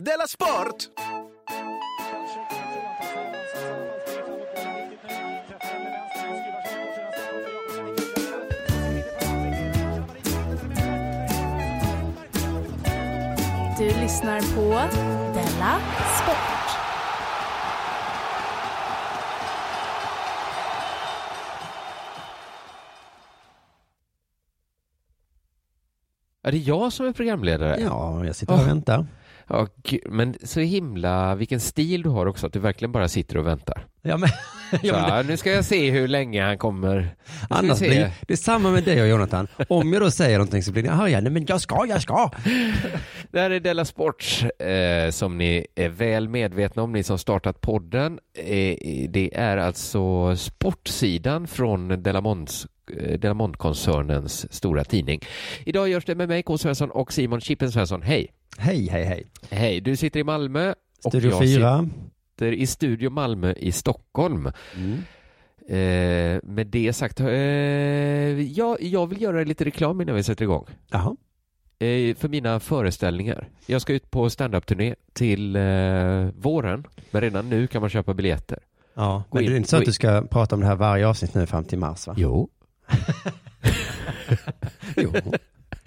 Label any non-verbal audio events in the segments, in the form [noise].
Della Sport! Du lyssnar på Della Sport. Är det jag som är programledare? Ja, jag sitter och väntar. Ja, men så himla, vilken stil du har också, att du verkligen bara sitter och väntar. Ja, men, [laughs] Så, nu ska jag se hur länge han kommer. Annars blir det är samma med dig och Jonathan. Om jag då säger någonting så blir det, ja, ja, nej, men jag ska, jag ska. [laughs] Det här är Della Sport, eh, som ni är väl medvetna om, ni som startat podden. Eh, det är alltså sportsidan från Delamonts eh, Delamont-koncernens stora tidning. Idag görs det med mig, K. Svensson och Simon Chippen Svensson. Hej! Hej, hej, hej. Hej, du sitter i Malmö och Studio jag 4. sitter i Studio Malmö i Stockholm. Mm. Eh, med det sagt, eh, jag, jag vill göra lite reklam innan vi sätter igång. Jaha. Eh, för mina föreställningar. Jag ska ut på standup-turné till eh, våren, men redan nu kan man köpa biljetter. Ja, Gå men in- det är inte så att du ska prata om det här varje avsnitt nu fram till mars va? Jo. [laughs] [laughs] Jo,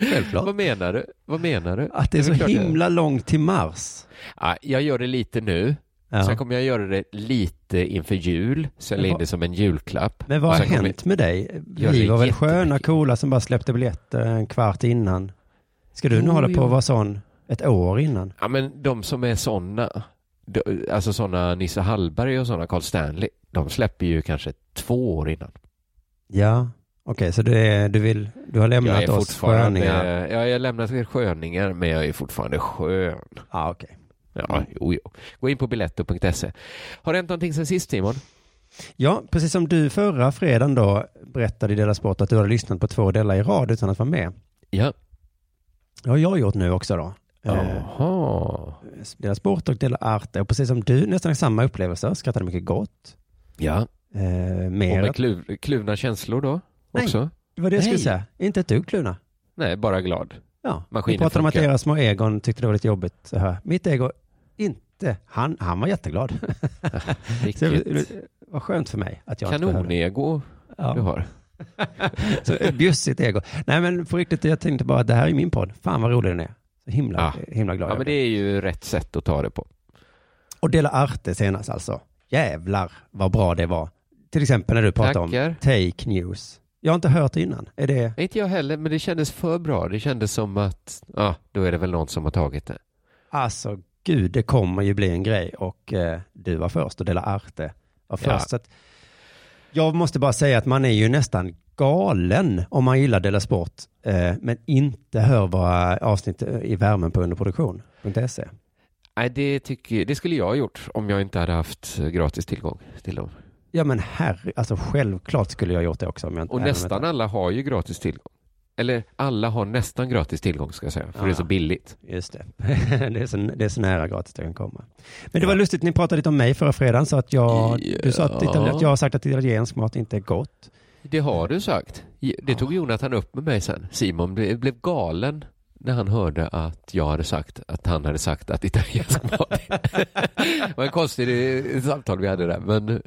självklart. Vad menar du? Vad menar du? Att det är så jag- himla långt till mars. Ja, jag gör det lite nu. Ja. Sen kommer jag göra det lite inför jul, jag lägger vad- det som en julklapp. Men vad har hänt med dig? Vi det var väl sköna, coola som bara släppte biljetter en kvart innan. Ska du nu Jo, hålla på att vara sån ett år innan? Ja, men de som är sådana, alltså sådana Nisse Hallberg och sådana Carl Stanley, de släpper ju kanske två år innan. Ja, okej, så du, är, du, vill, du har Jag lämnat är oss sköningar? ja, jag har lämnat er sköningar, men jag är fortfarande skön. Ja, okej. Ja, jo, jo. Gå in på biletto.se. Har det hänt någonting sen sist Simon? Ja, precis som du förra fredagen då berättade i Dela Sport att du hade lyssnat på två delar i rad utan att vara med. Ja. Det har jag gjort nu också då. Eh, Jaha. Dela Sport och Dela Arte. Och precis som du, nästan samma upplevelser. Skrattade mycket gott. Ja. Eh, Och mer. med kluv, kluvna känslor då? Nej. Också? Det var det jag skulle Nej. säga. Inte ett dugg kluna. Nej, bara glad. Ja, Maskinen vi pratade om att funkar. era små egon tyckte det var lite jobbigt. Så här. Mitt ego, inte. Han, han var jätteglad. [laughs] Så det Vilket var skönt för mig att jag inte behövde. kanonego du Ja. har. [laughs] Så ett bjussigt ego. Nej men på riktigt, jag tänkte bara att det här är min podd. Fan vad rolig den är. Så himla, himla glad Ja, jag men blev. det är ju rätt sätt att ta det på. Och Dela Arte senast alltså. Jävlar vad bra det var. Till exempel när du pratade om Tackar. take news. Jag har inte hört det innan. Är det? Inte jag heller, men det kändes för bra. Det kändes som att, ja, då är det väl någon som har tagit det. Alltså gud, det kommer ju bli en grej och eh, du var först och Dela Arte var Ja. först. Så att, jag måste bara säga att man är ju nästan galen om man gillar Dela Sport eh, men inte hör våra avsnitt eh, i värmen på underproduktion.se. Nej, det, tycker, det skulle jag ha gjort om jag inte hade haft gratis tillgång till dem. Ja men herre, alltså självklart skulle jag gjort det också. Inte, Och nästan alla har ju gratis tillgång. Eller alla har nästan gratis tillgång ska jag säga, för Ja. det är så billigt. Just det. [laughs] det, är så, det är så nära gratis det kan komma. Men det var Ja. lustigt, ni pratade lite om mig förra fredagen så att jag, du sa att, Ja. att jag har sagt att italiensk mat inte är gott. Det har du sagt. Det tog Jonathan upp med mig sen. Simon blev, blev galen när han hörde att jag hade sagt att han hade sagt att italiensk mat [laughs] Det var en konstig eh, samtal vi hade där, men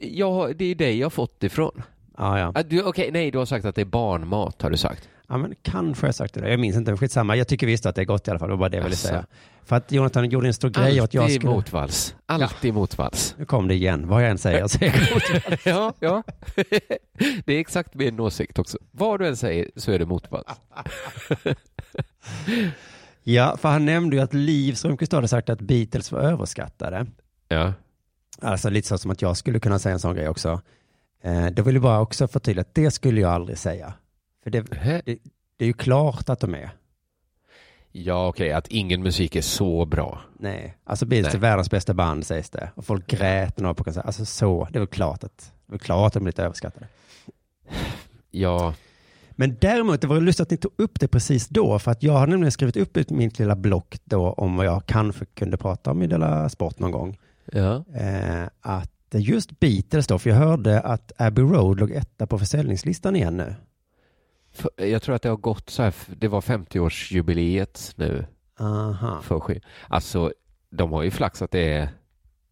ja, det är dig jag har fått ifrån. Ja, ja. Ah, Okej, nej, du har sagt att det är barnmat, har du sagt. Ja, men kanske har jag sagt det. Jag minns inte, men skitsamma. Jag tycker visst att det är gott i alla fall. Det var bara det jag ville Asså. säga. För att Jonathan gjorde en stor grej och att jag Alltid skulle... motvalls. Alltid motvalls. Nu kom det igen. Vad jag än säger är det motvalls. [laughs] ja, ja. [laughs] det är exakt min åsikt också. Vad du än säger så är det motvalls. [laughs] Ja, för han nämnde ju att Liv Strömquist hade sagt att Beatles var överskattade. Ja. Alltså lite så som att jag skulle kunna säga en sån grej också. Eh, då vill jag bara också förtydliga att det skulle jag aldrig säga. För det, det, det är ju klart att de är. Ja, okej, att ingen musik är så bra. Nej, alltså Beatles är världens bästa band sägs det. Och folk grät när de var på konsert. Alltså så, det är väl klart att, det är klart att de är lite överskattade. Ja, Men däremot, det var lustigt att ni tog upp det precis då, för att jag har nämligen skrivit upp mitt lilla block då om vad jag kanske kunde prata om i Della Sport någon gång. Ja. Eh, att just Beatles då, för jag hörde att Abbey Road låg etta på försäljningslistan igen nu. För- Jag tror att det har gått så här, det var 50-årsjubileet nu. Aha. för. Alltså, de har ju flax att det är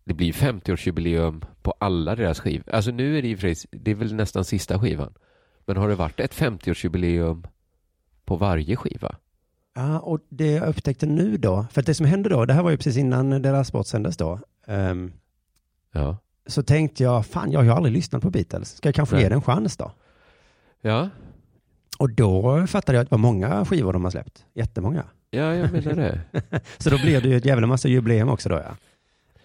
det blir 50-årsjubileum på alla deras skivor. Alltså nu är det ju det är väl nästan sista skivan. Men har det varit ett 50-årsjubileum på varje skiva? Ja, och det jag upptäckte nu då, för det som hände då, det här var ju precis innan deras sport sändes då, ehm, Ja. så tänkte jag, fan jag har ju aldrig lyssnat på Beatles, ska jag kanske Nej. ge det en chans då? Ja, Och då fattade jag att det var många skivor de har släppt, jättemånga. ja jag menar det. [laughs] Så då blir det ju ett jävla massa jubileum också då ja.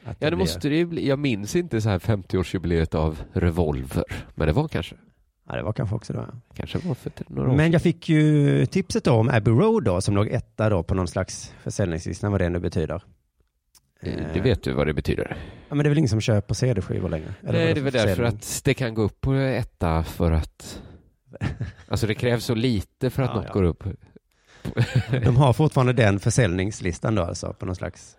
Att Ja, det blir- måste det ju bli. Jag minns inte så här 50-årsjubileet av Revolver. Men det var kanske. Ja, det var kanske också då. ja. Kanske var för några år Men jag fick ju tipset då om Abbey Road då, som låg etta då på någon slags försäljningslista, vad det nu betyder. sedan. Eh, Det vet du vad det betyder. Ja, men det är väl ingen som köper CD-skivor längre? Eller Nej, det är väl för därför att det kan gå upp på etta för att [laughs] Alltså det krävs så lite för att Ja, något ja. går upp. [laughs] De har fortfarande den försäljningslistan då alltså, på någon slags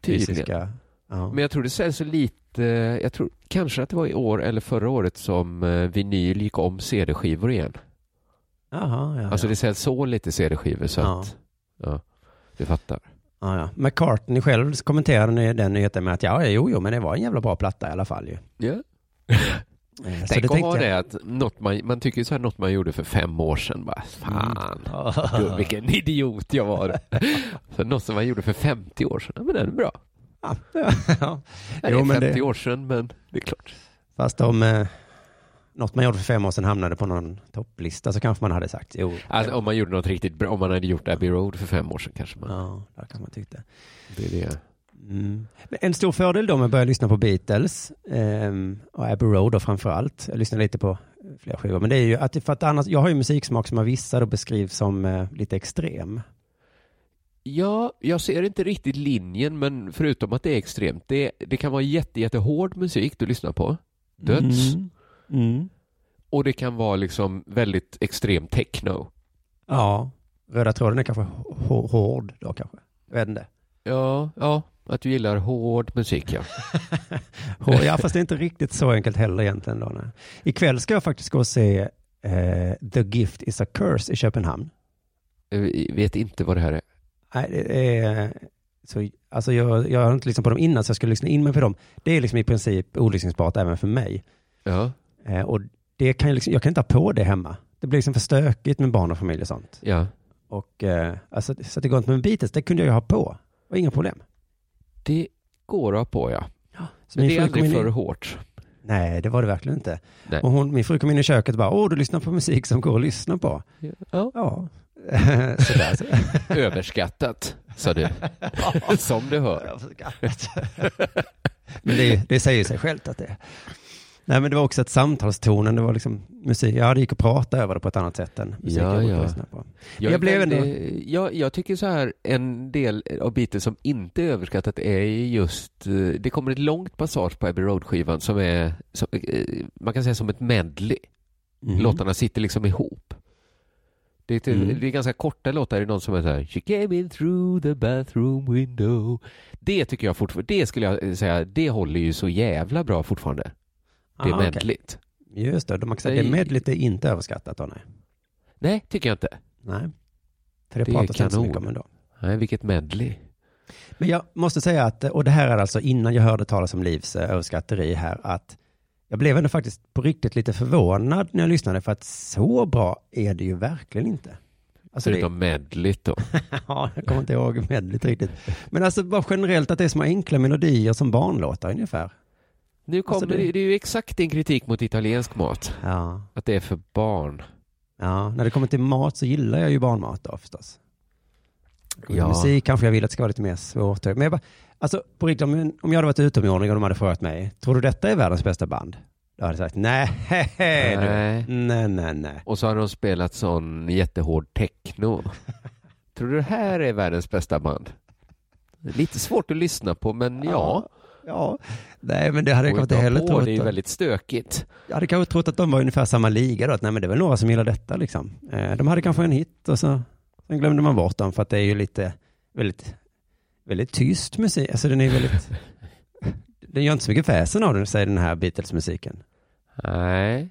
Tydligen. fysiska... Ja. Men jag tror det säljs så lite, jag tror kanske att det var i år eller förra året som eh, vinyl gick om CD-skivor igen. Jaha, ja, Alltså ja. det säljs så lite CD-skivor så Ja. att, ja, du fattar. ja, ja. McCartney själv kommenterade den nyheten med att ja, jo, jo, men det var en jävla bra platta i alla fall ju. Ja. Eh, Så Tänk att ha det att något man, man tycker så här något man gjorde för fem år sedan bara, fan, Mm. [laughs] du, vilken idiot jag var. [laughs] så något som man gjorde för 50 år sedan, men den är bra. Ja, ja. Det är men 50 det- år sedan, men det är klart. Fast om eh, något man gjorde för fem år sedan hamnade på någon topplista så kanske man hade sagt jo. Alltså, om man gjorde något riktigt bra, om man hade gjort Abbey Road för fem år sedan kanske man, Ja, där kan man tycka. det är det. Mm. En stor fördel då med att börja lyssna på Beatles ehm, och Abbey Road då framför allt. Jag lyssnar lite på flera skivor, men det är ju att, för att annars, jag har ju musiksmak som av vissa då beskrivs som eh, lite extrem. Ja, jag ser inte riktigt linjen, men förutom att det är extremt, det, det kan vara jätte, jättehård musik du lyssnar på, döds, Mm. Mm. och det kan vara liksom väldigt extrem techno. Ja, röda tråden är kanske hå- hård då kanske. Jag vet inte. Ja, ja, att du gillar hård musik ja. [laughs] Hård, ja, fast det är inte riktigt så enkelt heller egentligen då. Nej. Ikväll ska jag faktiskt gå och se eh, The Gift is a Curse i Köpenhamn. Jag vet inte vad det här är. Nej, det är, så, alltså jag, jag har inte lyssnat på dem innan så jag skulle lyssna in mig på dem. Det är liksom i princip olyssningsbart även för mig. Ja, Eh, och det kan jag, liksom, jag kan inte ha på det hemma. Det blir liksom för stökigt med barn och familj och sånt. ja. Och, eh, alltså, så det går inte med Beatles, det kunde jag ju ha på. Det var inga problem. Det går att ha på ja. Så Men det är aldrig in för hårt. Nej, det var det verkligen inte. Nej. Och hon, min fru kom in i köket och bara, åh, du lyssnar på musik som går att lyssna på. Ja. Ja. [laughs] [laughs] Överskattat, sa du. Som du hör. Men det, det säger sig självt att det är. Nej, men det var också ett samtalstonen, det var liksom musik. Ja, det gick att prata över det på ett annat sätt än musik Ja, jag ja. lyssna på. Jag, Jag blev ändå- jag, jag tycker så här, en del av Beatles som inte är överskattat är ju just, eh, det kommer ett långt passage på Abbey Road-skivan som är, som, eh, man kan säga som ett medley. Mhm. Låtarna sitter liksom ihop. Det är, till, Mm. det är ganska korta låtar, det är någon som är så här She came in through the bathroom window. Det tycker jag fortfarande, det skulle jag säga, det håller ju så jävla bra fortfarande. Det är Ah, medligt. Just det, de har sagt det medligt är inte överskattat då, nej. Nej, tycker jag inte. Nej. För det, Det är pratas inte så mycket om ändå. Nej, vilket medley. Men jag måste säga att, och det här är alltså innan jag hörde talas om Livs eh, överskatteri här, att jag blev ändå faktiskt på riktigt lite förvånad när jag lyssnade, för att så bra är det ju verkligen inte. Alltså det, Förutom medligt då. [laughs] ja, jag kommer inte ihåg medligt riktigt. Men alltså bara generellt att det är små enkla melodier som barnlåtar ungefär. Nu kommer Alltså, det- det... det är ju exakt din kritik mot italiensk mat. Ja. Att det är för barn. ja, när det kommer till mat så gillar jag ju barnmat då förstås. Ja. Musik kanske jag vill att det ska vara lite mer svårt. Men jag bara, alltså på riktigt, om, om jag hade varit utomjording och de hade frågat mig, tror du detta är världens bästa band? Då hade jag sagt, nej, [laughs] du. Nej. nej, nej. Och så har de spelat sån jättehård techno. Tror du det här är världens bästa band? Lite svårt att lyssna på, men ja. Ja, nej men det hade jag kanske inte heller på, trott. Det är ju väldigt stökigt. Jag hade kanske trott att de var ungefär samma liga då, att nej men det är väl några som gillar detta liksom. Eh, De hade kanske en hit och så sen glömde man bort dem för att det är ju lite, väldigt, väldigt tyst musik. Alltså den är väldigt, [laughs] den gör inte så mycket väsen av den, säger den här Beatles-musiken. Nej.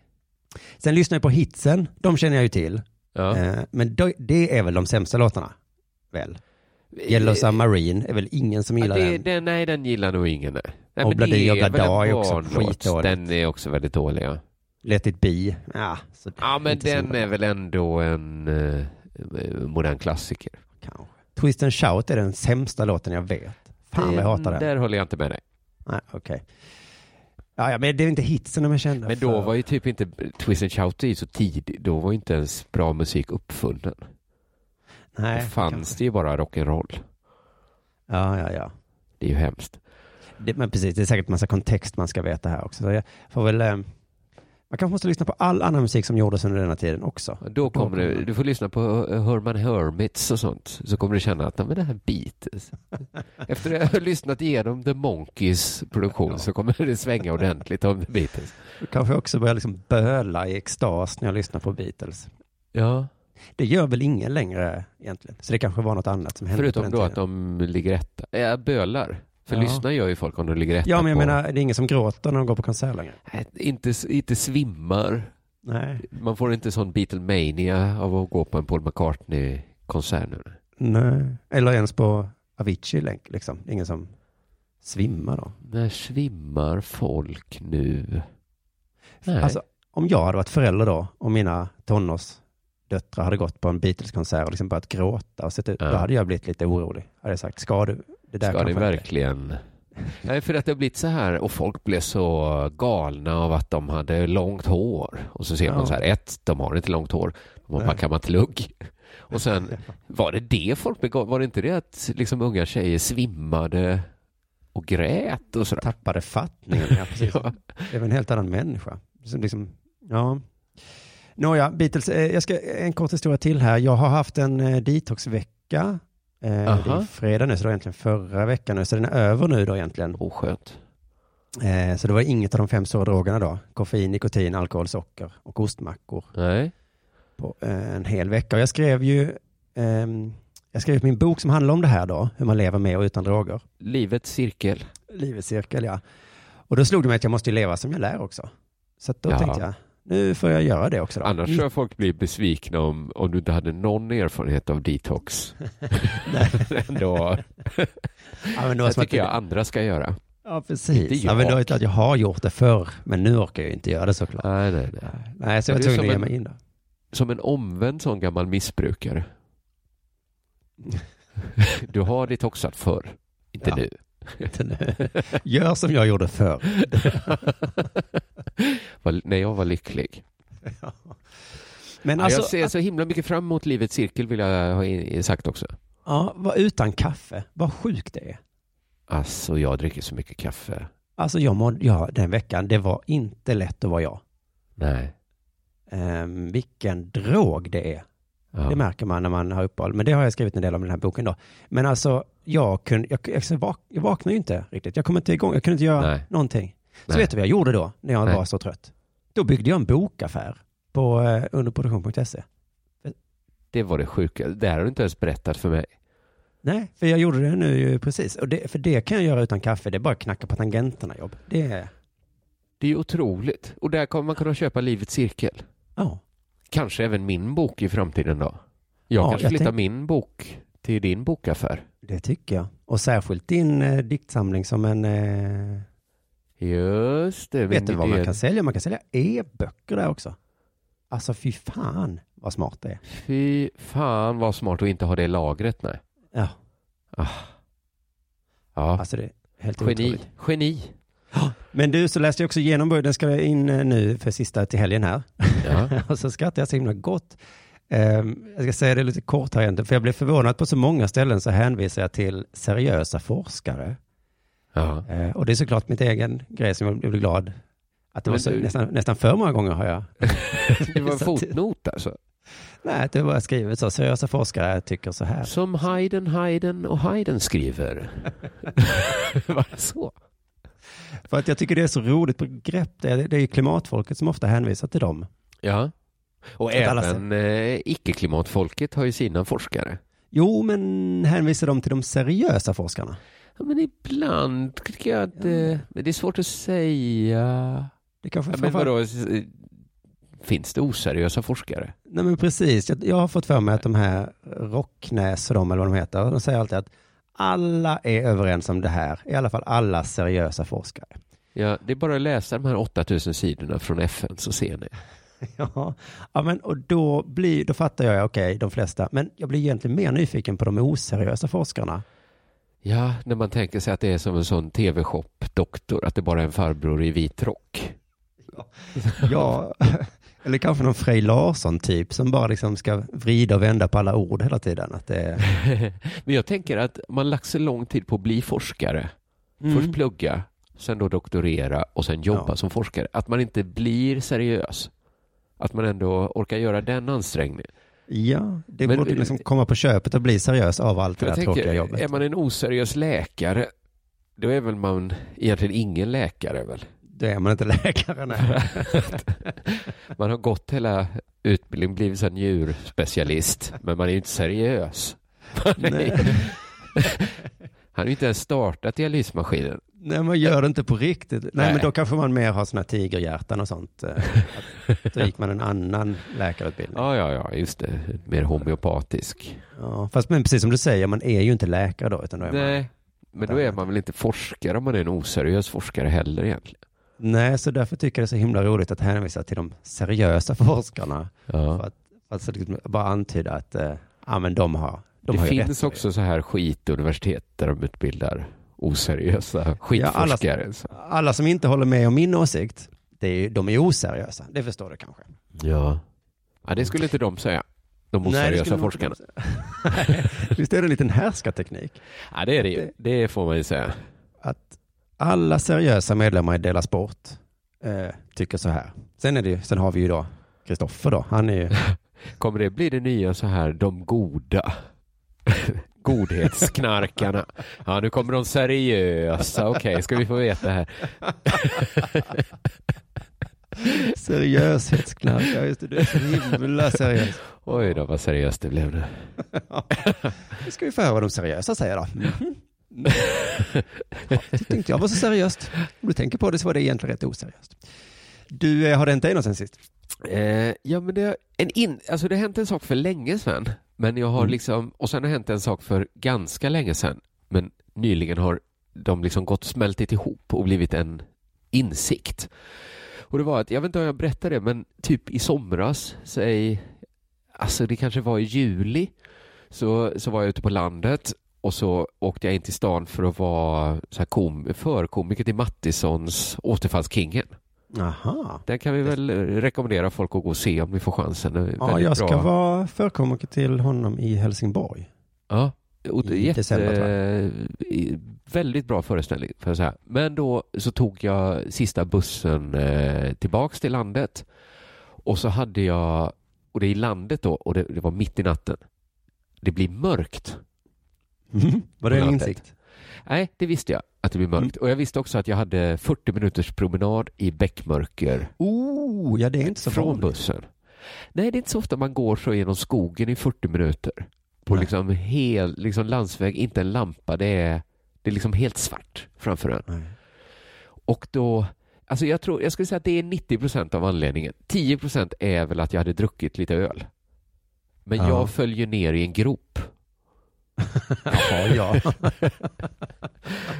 Sen lyssnar jag på hitsen, de känner jag ju till. Ja. Eh, Men det är väl de sämsta låtarna? Väl? Yellow Submarine är väl ingen som Ja, gillar det, den. den. Nej, den gillar nog ingen. Nej. Nej, Och men Bloody det är också barnlåt. skitdåligt. Den är också väldigt dålig. Ja, Let it be. Ja, ja men den är väl ändå en eh, modern klassiker. Kanske. Twist and Shout är den sämsta låten jag vet. Fan vad jag hatar den. Där håller jag inte med dig. Nej, okej. Ja, ja, men det är inte hitsen de är kända Men då för. var ju typ inte Twist and Shout så tidigt. Då var ju inte ens bra musik uppfunnen. Nej, Då fanns kanske. det ju bara rock'n'roll. Ja, ja, ja. Det är ju hemskt. Det, men precis, det är säkert massa kontext man ska veta här också. Så jag får väl, eh, man kanske måste lyssna på all annan musik som gjordes under denna tiden också. Då kommer du, du får lyssna på Herman Hermits och sånt. Så kommer du känna att, "Nej, men det här Beatles. [laughs] Efter att ha lyssnat igenom The Monkeys produktion Ja. så kommer det svänga ordentligt om The Beatles. Du kanske också börjar liksom böla i extas när jag lyssnar på Beatles. Ja, Det gör väl ingen längre egentligen. Så det kanske var något annat som hände förutom då tiden. att de ligger etta. Ja, bölar. För Ja. lyssna gör ju folk om de ligger etta Ja, men jag på... menar, det är ingen som gråter när de går på konsert längre. Nej, Inte, inte svimmar. Nej. Man får inte sån Beatlemania av att gå på en Paul McCartney-konsert nu. Nej. Eller ens på Avicii liksom. Det ingen som svimmar då. När svimmar folk nu? Nej. Alltså, om jag hade varit förälder då och mina tonårsdöttrar hade gått på en Beatles-konsert och liksom börjat gråta och sett ut, Ja. då hade jag blivit lite orolig. Hade jag sagt, ska du? Det där Ska det verkligen? Nej, för att det har blivit så här och folk blev så galna av att de hade långt hår. Och så ser man Ja. så här, ett, de har inte långt hår, de har bara kammat lugg. Och sen, [laughs] var det det folk blev? Var det inte det att liksom unga tjejer svimmade och grät och sådär? tappade fattningen. Ja, precis. [laughs] Ja. Det var en helt annan människa. Som liksom, ja. Nåja, Beatles, eh, jag ska, en kort historia till här. Jag har haft en eh, detoxvecka. Eh, det är fredag nu, så det var egentligen förra veckan nu. Så den är över nu då egentligen. Oskönt. Eh, så det var inget av de fem stora drogerna då. Koffein, nikotin, alkohol, socker och ostmackor Nej. på eh, en hel vecka. Och jag skrev ju ehm, jag skrev min bok som handlar om det här då, hur man lever med och utan droger. Livets cirkel. Livets cirkel, ja. Och då slog det mig att jag måste ju leva som jag lär också. Så då Ja. tänkte jag, nu får jag göra det också då. Annars tror jag folk blir besvikna om, om du inte hade någon erfarenhet av detox. [laughs] Ändå, [laughs] ja, men det det tycker jag andra ska göra. Ja, precis. Ja, men det var jag. inte att jag har gjort det förr, men nu orkar jag inte göra det såklart. Nej, nej, nej. Nej, så jag var det är tvungen att som ge mig in då. Som en omvänd sån gammal missbrukare. [laughs] Du har detoxat förr, inte Ja. nu. Gör som jag gjorde förr. [laughs] När jag var lycklig. Men Alltså, jag ser så himla mycket fram emot livets cirkel vill jag ha sagt också. ja, var utan kaffe, vad sjukt det är. Alltså jag dricker så mycket kaffe. Alltså jag mådde, ja, den veckan, det var inte lätt att vara jag. Nej. Ehm, vilken drog det är. Ja. Det märker man när man har uppehåll. Men det har jag skrivit en del om i den här boken då. Men alltså, jag, kunde, jag, jag, jag, vak, jag vaknade ju inte riktigt. Jag kom inte igång. Jag kunde inte göra Nej. någonting. Så Nej. vet du vad jag gjorde då, när jag Nej. var så trött? Då byggde jag en bokaffär på eh, underproduktion.se. Det var det sjuka. Det här har du inte ens berättat för mig. Nej, för jag gjorde det nu precis. Och det, för det kan jag göra utan kaffe. Det är bara att knacka på tangenterna jobb. Det är, Det är otroligt. Och där kommer man kunna köpa livets cirkel. ja. Kanske även min bok i framtiden då. Jag Ja, kanske flyttar tänk- min bok till din bokaffär. Det tycker jag. Och särskilt din eh, diktsamling som en... Eh, Just det. vet du vad man kan sälja? Man kan sälja e-böcker där också. Alltså fy fan vad smart det är. Fy fan vad smart att inte ha det lagret. Nej. Ja, Ja. alltså det är helt Geni. otroligt. Geni. Men du, så läste jag också igenom. Den ska in eh, nu för sista till helgen här. Ja. [laughs] och så skrattade jag så himla gott. Ehm, jag ska säga det lite kort här egentligen, för jag blev förvånad på så många ställen så hänvisar jag till seriösa forskare. ja. Eh, och det är såklart mitt egen grej som jag blev glad. Att det Men var så, du- nästan, nästan för många gånger har jag. [laughs] Det var en [laughs] fotnot alltså. Nej, det var skrivet så. Seriösa forskare tycker så här. Som Haydn, Haydn och Haydn skriver. [laughs] var det så? För att jag tycker det är så roligt begrepp. Det är, det är ju klimatfolket som ofta hänvisar till dem. Ja. Och även eh, icke-klimatfolket har ju sina forskare. Jo, men hänvisar de till de seriösa forskarna? Ja, men ibland tycker jag att eh, det är svårt att säga. Det kanske Ja, men vadå? finns det oseriösa forskare? Nej men precis, jag, jag har fått för mig att de här Rocknäs och de eller vad de heter, de säger alltid att alla är överens om det här, i alla fall alla seriösa forskare. Ja, det är bara att läsa de här 8000 sidorna från FN så ser ni. [laughs] Ja, ja men och då, blir, då fattar jag, okej, de flesta, men jag blir egentligen mer nyfiken på de oseriösa forskarna. Ja, när man tänker sig att det är som en sån tv-shop-doktor, att det bara är en farbror i vit rock. Ja, [laughs] eller kanske någon Frej Larsson-typ som bara liksom ska vrida och vända på alla ord hela tiden. Att det. [laughs] Men jag tänker att man lagt så lång tid på att bli forskare. Mm. Först plugga, sen då doktorera och sen jobba Ja. som forskare. Att man inte blir seriös. Att man ändå orkar göra den ansträngningen. Ja, det Men- borde liksom komma på köpet och bli seriös av allt det där jag tråkiga tänker, jobbet. är man en oseriös läkare, då är väl man egentligen ingen läkare väl? Då är man inte [laughs] läkare. Nej. [laughs] Man har gått hela utbildningen, blivit en njurspecialist, men man är ju inte seriös. [laughs] Är, han har ju inte ens startat dialysmaskinen. Nej, man gör det inte på riktigt. Nej, Nej. men då kanske man mer har sådana här tigerhjärtan och sånt. eh, Då gick man en annan läkarutbildning. Ja, ja, ja, just det. Mer homeopatisk. Ja, fast men precis som du säger, man är ju inte läkare då, utan då är man... Nej, men då är man väl inte forskare om man är en oseriös forskare heller egentligen. Nej, så därför tycker jag det är så himla roligt att hänvisa till de seriösa [laughs] forskarna. För Ja. att, för att liksom bara antyda att eh, ja, men de har, de det har finns också så här skituniversitet där de utbildar oseriösa alla- skitforskare. så. Alla som inte håller med om min åsikt, det är, de är oseriösa. Det förstår du kanske. Ja. ja, det skulle inte de säga. De Nej, det oseriösa inte forskarna. [laughs] Visst är det en liten härskarteknik? Ja, det är det ju. Det får man ju säga. Att alla seriösa medlemmar i Dela Sport eh, tycker så här. Sen, är det, ju- sen har vi ju då Kristoffer då. Han är ju, [laughs] Kommer det bli det nya så här, de goda? Godhetsknarkarna. Ja, nu kommer de seriösa. Okej, ska vi få veta här. seriöshetsknarkare. Just det, du är så himla seriös. Oj då, vad seriöst det blev nu. Nu ska vi få höra vad de seriösa säger då. Mhm. Ja, det inte jag var så seriöst. Om du tänker på det så var det egentligen rätt oseriöst. Du, eh, har det hänt dig något sen sist? Eh, ja, men det, en in, alltså det har hänt en sak för länge sedan. Men jag har Mm. liksom, och sen har hänt en sak för ganska länge sedan. Men nyligen har de liksom gått och smältit ihop och blivit en insikt. Och det var att, jag vet inte om jag berättade det, men typ i somras, säg, alltså det kanske var i juli, så, så var jag ute på landet och så åkte jag in till stan för att vara så här kom, förkomiker till Mattissons Återfallskingen. Aha. Den kan vi väl rekommendera folk att gå och se om ni får chansen. Ja, jag ska bra. vara förkomiker till honom i Helsingborg. Ja, och i jätte, december, väldigt bra föreställning. För att säga. Men då så tog jag sista bussen eh, tillbaks till landet och så hade jag, och det är i landet då, och det, det var mitt i natten. Det blir mörkt. Var det en insikt? Nej, det visste jag att det blir mörkt. Och jag visste också att jag hade 40 minuters promenad i bäckmörker Oh, ja det är inte så från vanligt. bussen. Nej, det är inte så ofta man går så genom skogen i 40 minuter. På Nej. liksom hel liksom landsväg, inte en lampa, det är, det är liksom helt svart framför en. Nej. Och då, alltså jag tror, jag skulle säga att det är 90 procent av anledningen. 10 procent är väl att jag hade druckit lite öl. Men Ja. jag följer ner i en grop. Jaha, ja. [laughs]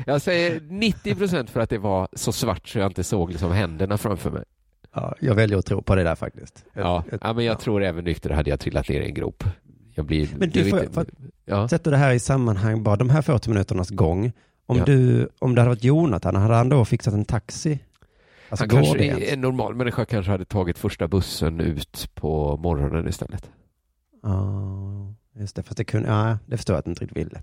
Jag säger 90 procent för att det var så svart så jag inte såg liksom händerna framför mig. ja. Jag väljer att tro på det där faktiskt. Ja, jag- ja men jag ja. tror även nykter hade jag trillat ner i en grop. Jag blir... Men du, får- inte- för ja. Sätter det här i sammanhang, bara de här 40 minuternas gång. Om, Ja. du, om det hade varit Jonathan, hade han då fixat en taxi? Alltså Han kanske, det en normal människa kanske hade tagit första bussen ut på morgonen istället. Ja, just det. Fast det kunde, ja, det förstår jag att du inte riktigt ville.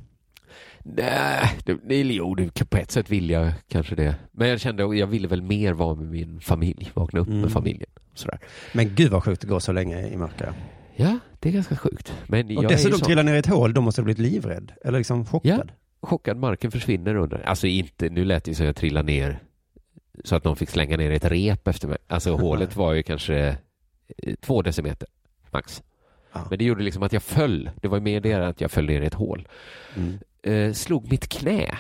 Nej, det, det, jo, det, på ett sätt vill jag kanske det. Men jag kände jag ville väl mer vara med min familj, vakna upp Mm. med familjen. Sådär. Men gud vad sjukt det går så länge i mörker. Ja, det är ganska sjukt. Men Och dessutom är ju sån, trilla ner i ett hål, då måste du blivit livrädd. Eller liksom chockad. chockad, marken försvinner under. Alltså inte, nu lät det så att jag trillade ner så att någon fick slänga ner ett rep efter mig. Alltså [laughs] hålet var ju kanske eh, två decimeter max. Ja. Men det gjorde liksom att jag föll. Det var mer det än att jag föll ner i ett hål. Mm. eh, slog mitt knä.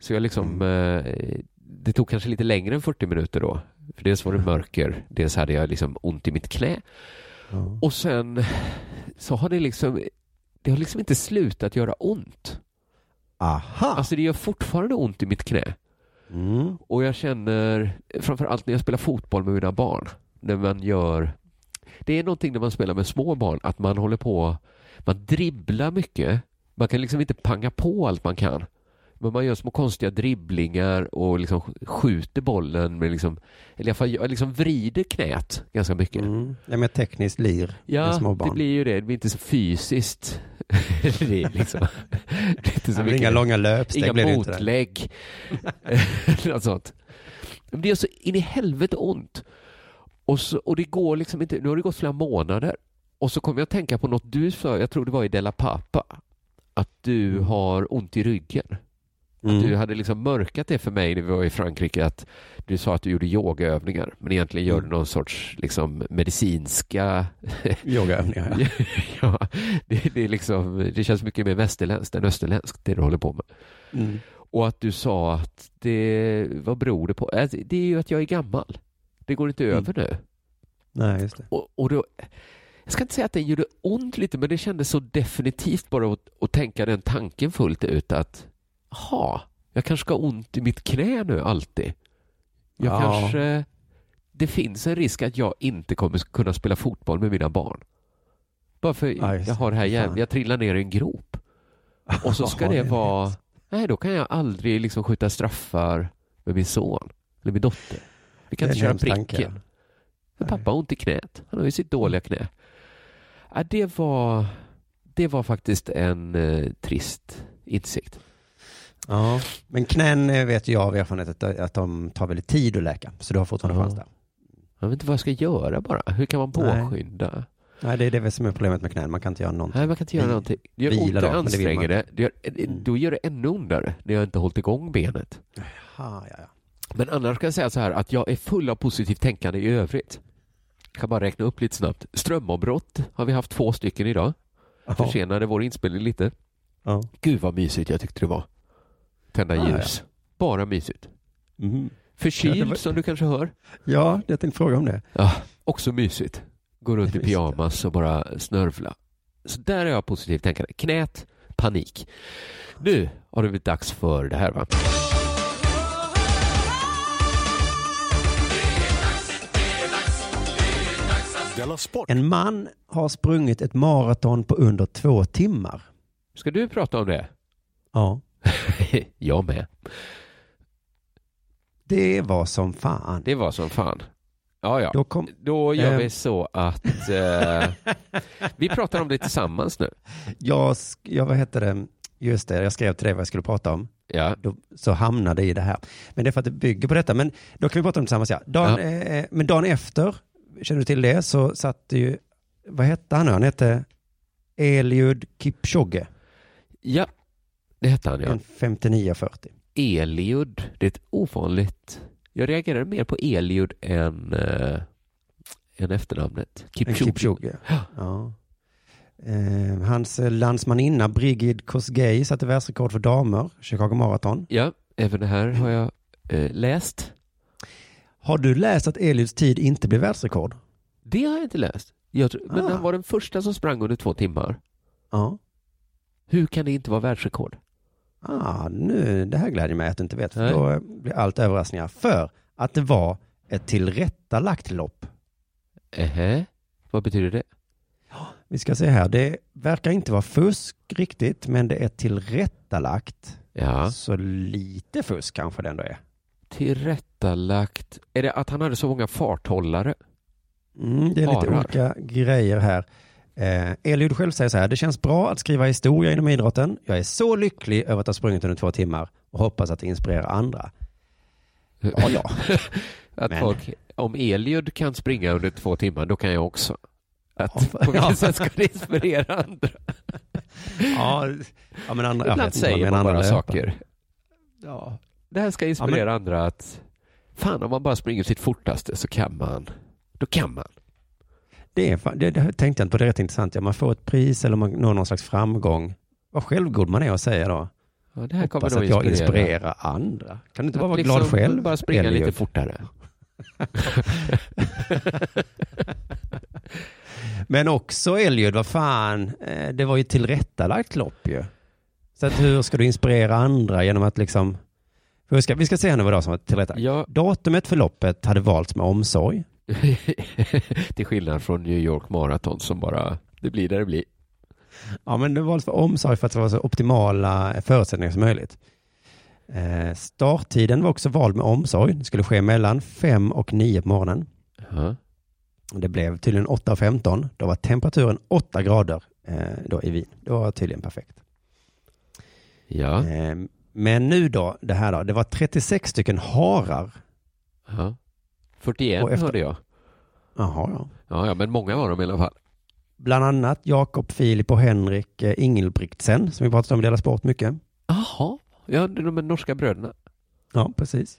Så jag liksom, Mm. eh, det tog kanske lite längre än 40 minuter då. För dels var det mörker, dels hade jag liksom ont i mitt knä. Ja. Och sen så har det liksom, det har liksom inte slutat göra ont. Aha. Alltså det gör fortfarande ont i mitt knä. Mm. Och jag känner, framförallt när jag spelar fotboll med mina barn, när man gör, det är någonting när man spelar med små barn, att man håller på, man dribblar mycket. Man kan liksom inte panga på allt man kan. Men man gör små konstiga dribblingar och liksom skjuter bollen med liksom, eller i alla fall liksom vrider knät ganska mycket. Mm. Ja, mer tekniskt lir Ja, små barn. det blir ju det. Det blir inte så fysiskt. [laughs] det är liksom, det är inte så mycket. inga långa löpsteg. Inga blir det inte det. motlägg. [laughs] Något sånt. Men det gör så in i helvete ont. Och, så, och det går liksom inte, nu har det gått flera månader. Och så kommer jag att tänka på något du sa, jag tror det var i Della Papa. Att du Mm. har ont i ryggen. Mm. Du hade liksom mörkat det för mig när vi var i Frankrike att du sa att du gjorde yogaövningar men egentligen gör du Mm. någon sorts liksom medicinska [laughs] Yogaövningar. Ja. [laughs] ja, det, det, liksom, det känns mycket mer västerländskt än österländskt det du håller på med. Mm. Och att du sa att det, vad beror det på? Alltså, Det är ju att jag är gammal. Det går inte Mm. över nu. Nej, just det. Och, och då, jag ska inte säga att det gjorde ont lite, men det kändes så definitivt bara att, att tänka den tanken fullt ut att ha, jag kanske ska ha ont i mitt knä nu alltid. Jag Ja. kanske, det finns en risk att jag inte kommer kunna spela fotboll med mina barn. Bara för Ja, jag har det här jävla, jag trillar ner i en grop. Och så [laughs] ska det vara, nej då kan jag aldrig liksom skjuta straffar med min son eller min dotter. Vi kan inte köra pricken. Nej. pappa har ont i knät. Han har ju sitt dåliga knä. Ja, det, var, det var faktiskt en eh, trist insikt. Ja, men knän eh, vet jag av erfarenhet att, att de tar väldigt tid att läka. Så du har fortfarande Ja. chans där. Jag vet inte vad jag ska göra bara. Hur kan man Nej. påskynda? Nej, det är det som är problemet med knän. Man kan inte göra någonting. Nej, man kan inte göra någonting. Det gör ont och men anstränger det. det gör, Mm. Då gör det ännu ondare när jag inte hållit igång benet. Aha, ja, ja. Men annars kan jag säga så här att jag är full av positivt tänkande i övrigt. Jag kan bara räkna upp lite snabbt. Strömavbrott har vi haft två stycken idag. Ja. Försenade vår inspelning lite. Ja. Gud vad mysigt jag tyckte det var. Tända Ah, ljus. Bara mysigt. Mhm. Förkyld Ja, var- som du kanske hör. ja, jag tänkte fråga om det. Ja, också mysigt. Gå runt i pyjamas och bara snörvla. Så där är jag positivt tänkande. Knät, panik. Nu har det blivit dags för det här va? En man har sprungit ett maraton på under två timmar. Ska du prata om det? Ja. [laughs] jag med. Det var som fan. Det var som fan. Ja, ja. Då kom, Då gör Ehm. vi så att eh, vi pratar om det tillsammans nu. jag, jag, vad heter det, just det, jag skrev till dig vad jag skulle prata om. Ja, Då, så hamnade i det här. Men det är för att det bygger på detta. Men då kan vi prata om det tillsammans. Ja. Dagen, Ja. eh, men dagen efter, känner du till det, så satt ju, vad hette han nu? Han hette Eliud Kipchoge, ja. det hette han ja. en 59-40. Eliud, det är ett ovanligt... Jag reagerar mer på Eliud än, äh, än efternamnet. Kipchoge. Kipchoge. Ja. Eh, hans eh, landsmaninna Brigid Kosgei satte världsrekord för damer, Chicago Marathon. Ja, även det här har jag eh, läst. Har du läst att Eliuds tid inte blev världsrekord? Det har jag inte läst. Jag tror, men Ah. han var den första som sprang under två timmar. Ja. Hur kan det inte vara världsrekord? Ah, nu, det här gläder mig att du inte vet, för Nej. då eh, blir allt överraskningar. För att det var ett tillrättalagt lopp. Ähä? Vad betyder det? Vi ska se här, det verkar inte vara fusk riktigt, men det är tillrättalagt. Ja, Så lite fusk kanske det ändå är. Tillrättalagt. Är det att han hade så många farthållare? Mm, det är lite Harar. olika grejer här. Eh, Eliud själv säger så här, det känns bra att skriva historia inom idrotten. Jag är så lycklig över att ha sprungit under två timmar och hoppas att det inspirerar andra. Ja, ja. [laughs] Att Men- folk, om Eliud kan springa under två timmar, då kan jag också. Att på vilket sätt ska det inspirera andra? ja, ja men andra, Ibland säger man andra bara saker. Ja. Det här ska inspirera andra att fan om man bara springer sitt fortaste så kan man. Då kan man. Det, är, det, det tänkte jag inte på, det är rätt intressant. Ja, man får ett pris eller man når någon slags framgång. Vad självgod man är att säga då. Ja, det här Hoppas kommer att jag inspirera. inspirerar andra. Kan du inte bara Att vara liksom glad själv? Bara springa Eliud? lite fortare. [laughs] Men också Elliot, vad fan, eh, det var ju tillrättalagt lopp ju. Så att hur ska du inspirera andra genom att liksom, vi ska, vi ska se nu vad det var som var tillrättalagt. Ja, Datumet för loppet hade valts med omsorg. [laughs] till skillnad från New York Marathon som bara, det blir där det blir. Ja, men det valdes för omsorg för att det var så optimala förutsättningar som möjligt. Eh, starttiden var också vald med omsorg. Det skulle ske mellan 5 och 9 på morgonen. Ja. Det blev tydligen 8 och 15. Då var temperaturen 8 grader eh, då i Wien. Det var tydligen perfekt. Ja. Eh, men nu då, det här då. Det var 36 stycken harar. ja. 41 Och efter- hörde jag. Jaha, ja. Ja, ja, men många var de i alla fall. Bland annat Jakob, Filip och Henrik eh, Ingelbrigtsen, som vi pratat om i Dela Sport mycket. Jaha, ja, de är norska bröderna. Ja, precis.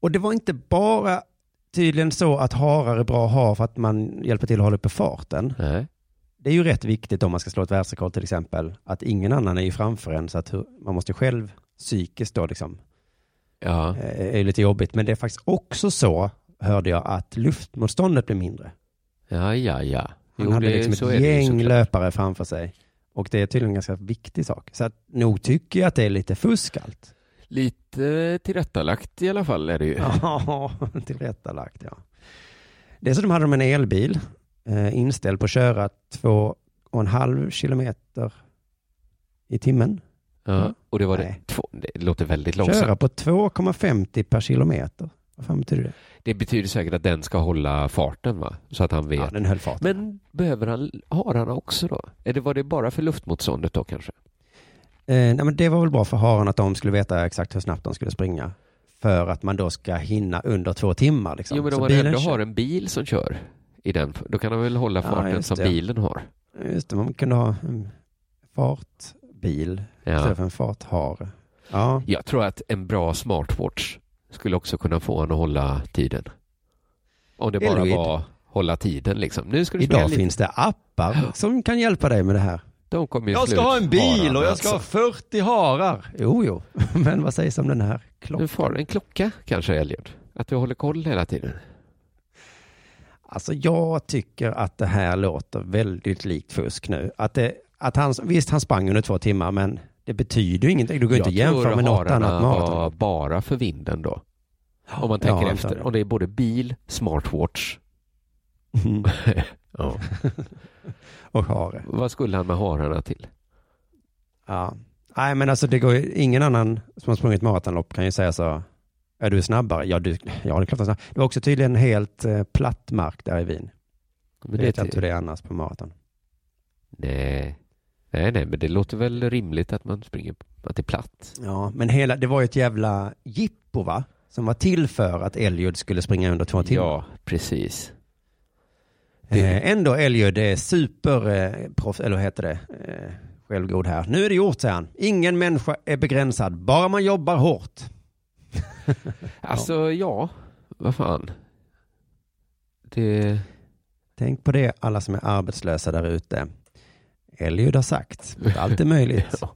Och det var inte bara tydligen så att harar är bra att ha för att man hjälper till att hålla uppe farten. Nej. Det är ju rätt viktigt om man ska slå ett världsrekord till exempel, att ingen annan är ju framför en, så att hur, man måste själv psykiskt då liksom, Ja, eh, är ju lite jobbigt. Men det är faktiskt också så, hörde jag, att luftmotståndet blir mindre. ja, ja. ja. Han Jo, hade liksom ett det ju gäng löpare framför sig. Och det är tydligen en ganska viktig sak. Så att nog tycker jag att det är lite fusk allt. Lite tillrättalagt i alla fall är det ju. [laughs] Ja, tillrättalagt ja. Dessutom hade de en elbil eh, inställd på att köra två och en halv kilometer i timmen. Ja, och det var det, två, det låter väldigt långsamt. Köra på 2,50 per kilometer. Vad fan betyder det? Det betyder säkert att den ska hålla farten va? Så att han vet. Ja, den höll fart. Men behöver han hararna också då? Eller var det bara för luftmotståndet då kanske? Eh, nej, men det var väl bra för haren att de skulle veta exakt hur snabbt de skulle springa. För att man då ska hinna under två timmar. Liksom. jo men man bilen ändå kör- har en bil som kör i den, då kan han väl hålla Ja, farten just som bilen har? Just det, man kunde ha en fartbil Ja. istället för en farthare. Ja, Jag tror att en bra smartwatch skulle också kunna få honom att hålla tiden. Om det bara Elvid. var hålla tiden liksom. Nu ska du idag finns det appar som kan hjälpa dig med det här. De kommer Jag ska ha en bil och jag ska ha alltså. 40 harar. Jo, jo, [laughs] men vad sägs om den här En, klockan? en klocka kanske Elliot? Att du håller koll hela tiden? Alltså jag tycker att det här låter väldigt likt fusk nu. Att det, att han, visst, han sprang under två timmar, men det betyder ju ingenting. Du går inte att jämföra med något annat maraton. var bara för vinden då. Om man tänker Ja, efter. Om det är både bil, smartwatch. Mm. [laughs] Ja. [laughs] och hare. Vad skulle han med hararna till? Ja. Nej, men alltså det går ingen annan som har sprungit maratonlopp kan ju säga så. Är du snabbare? Ja, du, ja det är klart att snabb. Det var också tydligen helt eh, platt mark där i Wien. Men Det vet jag inte hur det är annars på maraton. Nej. nej, nej, men det låter väl rimligt att man springer, att det är platt. Ja, men hela, det var ju ett jävla jippo va? Som var till för att Elliot skulle springa under två timmar. Ja, precis. Eh, ändå Elliot är super, eh, eller vad heter det, eh, självgod här. Nu är det gjort, säger han. Ingen människa är begränsad, bara man jobbar hårt. [laughs] Alltså, ja, vad fan. Det... Tänk på det, alla som är arbetslösa där ute. Elliot har sagt att allt är möjligt. [laughs] Ja.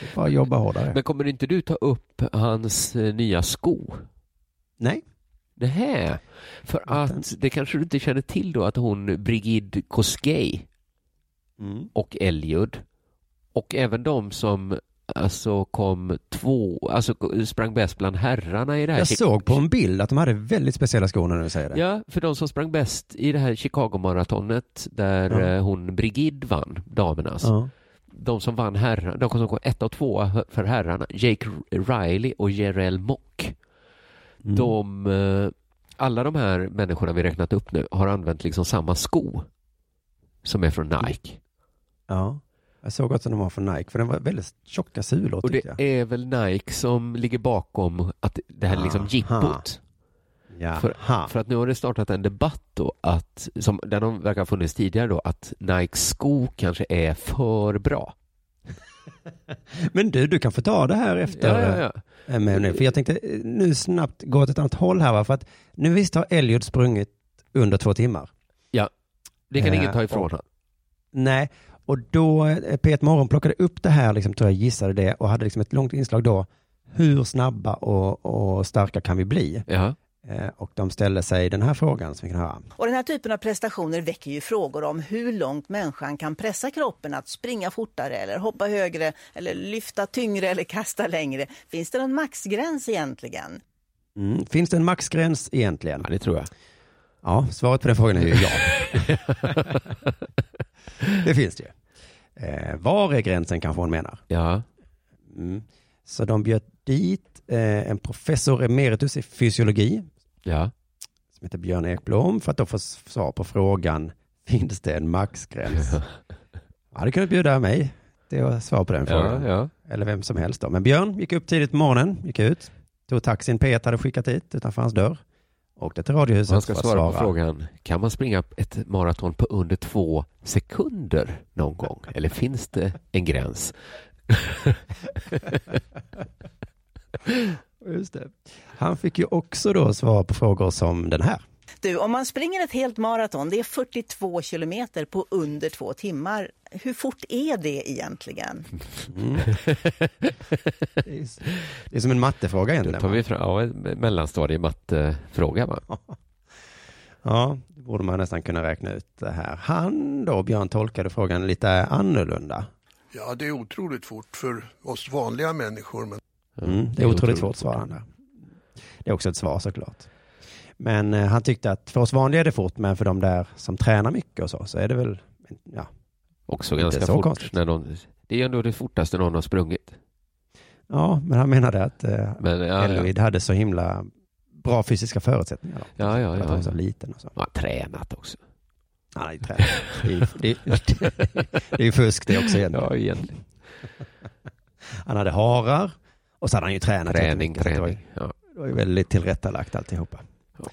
Är Bara jobba hårdare. Men kommer inte du ta upp hans eh, nya sko? Nej. Det här. För att det kanske du inte känner till då att hon Brigid Kosgei Mm. och Eliud och även de som alltså kom två, alltså sprang bäst bland herrarna i det här. Jag såg på en bild att de hade väldigt speciella skor när du säger det. Ja, för de som sprang bäst i det här Chicago-maratonet där Ja. eh, hon Brigid vann, damernas. Ja. De som vann herrarna, de som kom ett och två för herrarna, Jake Riley och Jerel Mock. Mm. De, eh, alla de här människorna vi räknat upp nu har använt liksom samma sko som är från Nike. Ja. Jag såg också att de var från Nike, för den var väldigt tjocka sulor Och det jag. är väl Nike som ligger bakom att det här liksom Aha. jippot. Jaha. För, för att nu har det startat en debatt då att, som har verkar ha funnits tidigare då, att Nikes sko kanske är för bra. [laughs] Men du, du kan få ta det här efter. Ja, ja, ja. eh, med nu. För jag tänkte eh, nu snabbt gå åt ett annat håll här, va? för att nu visst har Elliot sprungit under två timmar. Det kan Eh, ingen ta ifrån honom. Nej, och då eh, P1 Morgon plockade upp det här, liksom, tror jag gissade det, och hade liksom ett långt inslag då. Hur snabba och, och starka kan vi bli? Ja. Eh, Och de ställde sig den här frågan som vi kan höra. Och den här typen av prestationer väcker ju frågor om hur långt människan kan pressa kroppen att springa fortare eller hoppa högre eller lyfta tyngre eller kasta längre. Finns det någon maxgräns egentligen? Mm. Finns det en maxgräns egentligen? Ja, det tror jag. Ja, svaret på den frågan är ju ja. [laughs] [laughs] [laughs] det finns det ju. Eh, var är gränsen kanske hon menar. Ja. Mm. Så de bjöd dit eh, en professor emeritus i fysiologi Ja. som heter Björn Ekblom för att då få svar på frågan finns det en maxgräns? Jag hade kunnat bjuda mig till att svara på den frågan. Ja, ja. Eller vem som helst då. Men Björn gick upp tidigt på morgonen, gick ut, tog taxin P1 hade skickat dit utanför hans dörr. Åkte till Radiohuset Man ska för att svara på frågan, kan man springa ett maraton på under två sekunder någon gång? Eller finns det en gräns? [laughs] Just det. Han fick ju också då svar på frågor som den här. Du, om man springer ett helt maraton, det är 42 kilometer på under två timmar. Hur fort är det egentligen? Mm. Det, är, som en mattefråga Då egentligen. tar va? vi fram ja, en mellanstadiemattefråga. Va? [laughs] Ja, det borde man nästan kunna räkna ut det här. Han då, Björn, tolkade frågan lite annorlunda. Ja, det är otroligt fort för oss vanliga människor. Men Mm, det är otroligt svårt, svarade han där. Det är också ett svar såklart. Men eh, han tyckte att för oss vanliga är det fort, men för de där som tränar mycket och så, så är det väl, ja, Också Inte ganska så fort. konstigt. När någon, det är ju ändå det fortaste någon har sprungit. ja men han menade att eh, Men, ja, ja. Eloid hade så himla bra fysiska förutsättningar. Då, Ja, ja, för att ja, han var så ja. liten och så. Man har tränat också. Han hade ju tränat. Det är ju- det, är- [laughs] det är ju fusk det också egentligen. Ja, egentligen. Han hade harar och så hade han ju tränat. Träning, jättemycket. Det var ju- träning. Ja. Det var ju väldigt tillrättalagt alltihopa. Ja.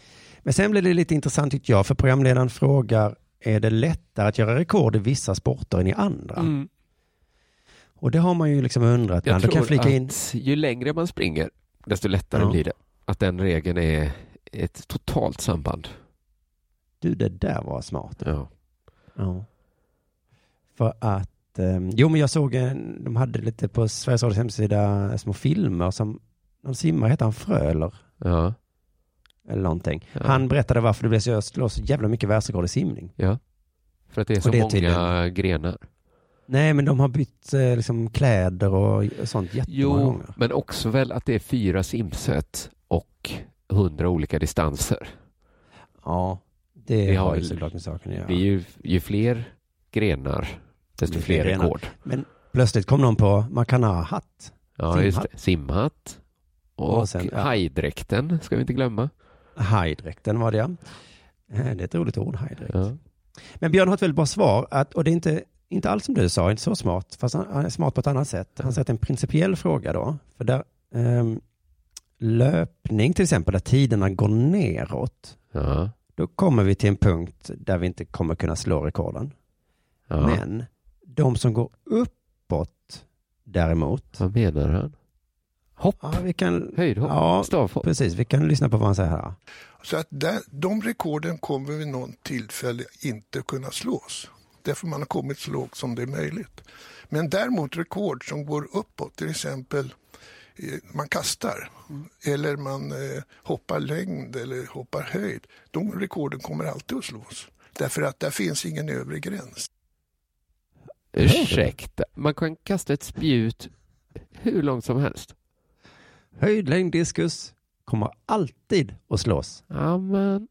Men sen blev det lite intressant tyckte jag, för programledaren frågar, är det lättare att göra rekord i vissa sporter än i andra? Mm. Och det har man ju liksom undrat. Jag kan tror jag flika in, att ju längre man springer, desto lättare Ja. blir det. Att den regeln är ett totalt samband. du det där var smart. Ja. Ja. För att, eh, jo men jag såg, en, de hade lite på Sveriges Radios hemsida små filmer som, någon simmare, heter han Fröler? Ja. Eller någonting. Ja. Han berättade varför det blev så, slås så jävla mycket världsrekord i simning. ja. För att det är så det är många tydligen- grenar. Nej, men de har bytt eh, liksom, kläder och sånt jättemånga Jo, gånger. men också väl att det är fyra simset och hundra olika distanser. Ja, det, Det har har ju såklart med saken att göra. Det är ju, ju fler grenar, desto fler fler rekord. Men plötsligt kom någon på, man kan ha hatt. Ja, just Simhatt. det. Simhatt. Och, Och sen, ja. hajdräkten ska vi inte glömma. Hajdräkten var det ja. Eh, Det är ett roligt ord, hajdräkt. Ja. Men Björn har ett väldigt bra svar, att, och det är inte, inte alls som du sa, inte så smart, fast han, han är smart på ett annat sätt. Han är en principiell fråga då, för där, ehm, löpning till exempel, där tiderna går neråt, Ja. då kommer vi till en punkt där vi inte kommer kunna slå rekorden. Ja. Men de som går uppåt däremot, Vad menar han? Hopp, ja, vi kan, höjdhopp, ja, stavhopp. precis, vi kan lyssna på vad han säger här. Så att där, de rekorden kommer vid någon tillfälle inte kunna slås. Därför man har kommit så lågt som det är möjligt. Men däremot rekord som går uppåt, till exempel eh, man kastar eller man eh, hoppar längd eller hoppar höjd. De rekorden kommer alltid att slås. Därför att där finns ingen övre gräns. Ursäkta, man kan kasta ett spjut hur långt som helst. Höjdlängd diskus kommer alltid att slås. Ja, men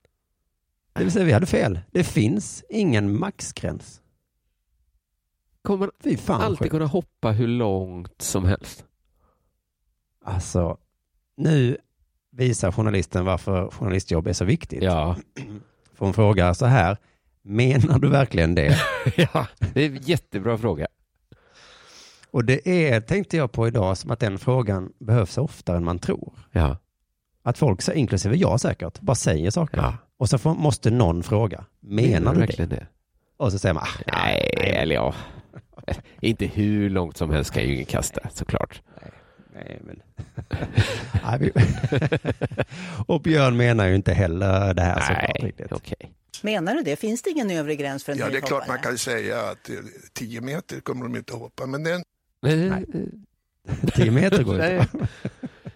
Det vill säga, vi hade fel. Det finns ingen maxgräns. kommer man Fy fan alltid sjukt. kunna hoppa hur långt som helst? Alltså, nu visar journalisten varför journalistjobb är så viktigt. Ja, För hon frågar så här, menar du verkligen det? [laughs] ja. det är en jättebra fråga. Och det är, tänkte jag på idag, som att den frågan behövs oftare än man tror. Ja, Att folk, så- inklusive jag säkert, bara säger saker. ja. Och så får, måste någon fråga, menar du det? verkligen det? Och så säger man, ah, Nej, eller ja. [laughs] Inte hur långt som helst kan ju ingen kasta, såklart. nej men. [laughs] Nej, [laughs] och Björn menar ju inte heller det här såklart Nej, riktigt. okej. Menar du det? Finns det ingen övre gräns för en Ja, det är klart man kan säga att 10 meter kommer de inte att hoppa. Men den, Nej. 10 meter går Nej. ut.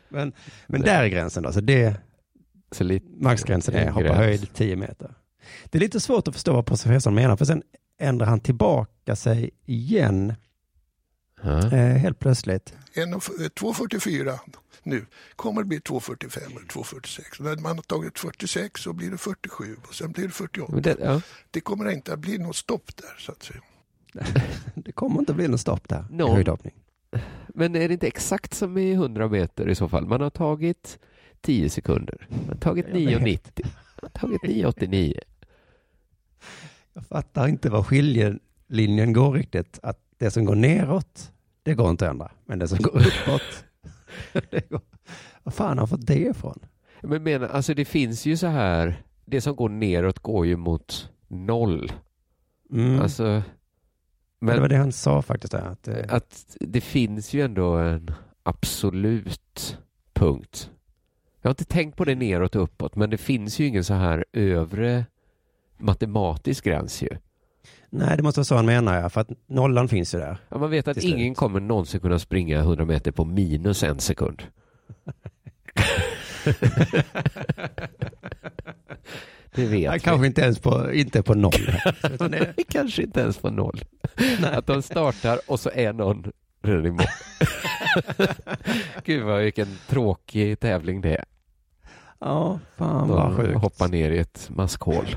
men, men där är gränsen då. Så det, Så lite, Maxgränsen är hoppa gräns. höjd 10 meter. Det är lite svårt att förstå vad professorn menar, för sen ändrar han tillbaka sig igen ja. eh, helt plötsligt. En och- eh, 2,44 nu kommer det bli 2,45 eller 2,46. När man har tagit 46 så blir det 47 och sen blir det 48. Men det, ja. Det kommer inte att bli något stopp där så att säga. [laughs] Det kommer inte bli något stopp där i Nå. höjdhoppning. Men är det inte exakt som i 100 meter i så fall? Man har tagit 10 sekunder. Man har tagit Jag vet. 9,90. Man har tagit 9,89. Jag fattar inte var skiljelinjen går riktigt. Att det som går neråt, det går inte att ändra. Men det som går uppåt, [laughs] det går... Vad fan har fått det ifrån? Men menar, alltså det finns ju så här, det som går neråt går ju mot noll. Mm. Alltså, det men var det han sa faktiskt. Där, att, eh, att det finns ju ändå en absolut punkt. Jag har inte tänkt på det neråt och uppåt, men det finns ju ingen så här övre matematisk gräns ju. nej, det måste vara så han menar, ja, för att nollan finns ju där. Ja, man vet att ingen kommer någonsin kunna springa 100 meter på minus en sekund. [laughs] [laughs] det vet Ja, vi. kanske inte ens på, inte på noll. [laughs] Kanske inte ens på noll. Att de startar och så är någon redan i mål. [laughs] Gud vad vilken tråkig tävling det är. ja, fan vad De sjukt. hoppar ner i ett maskhål.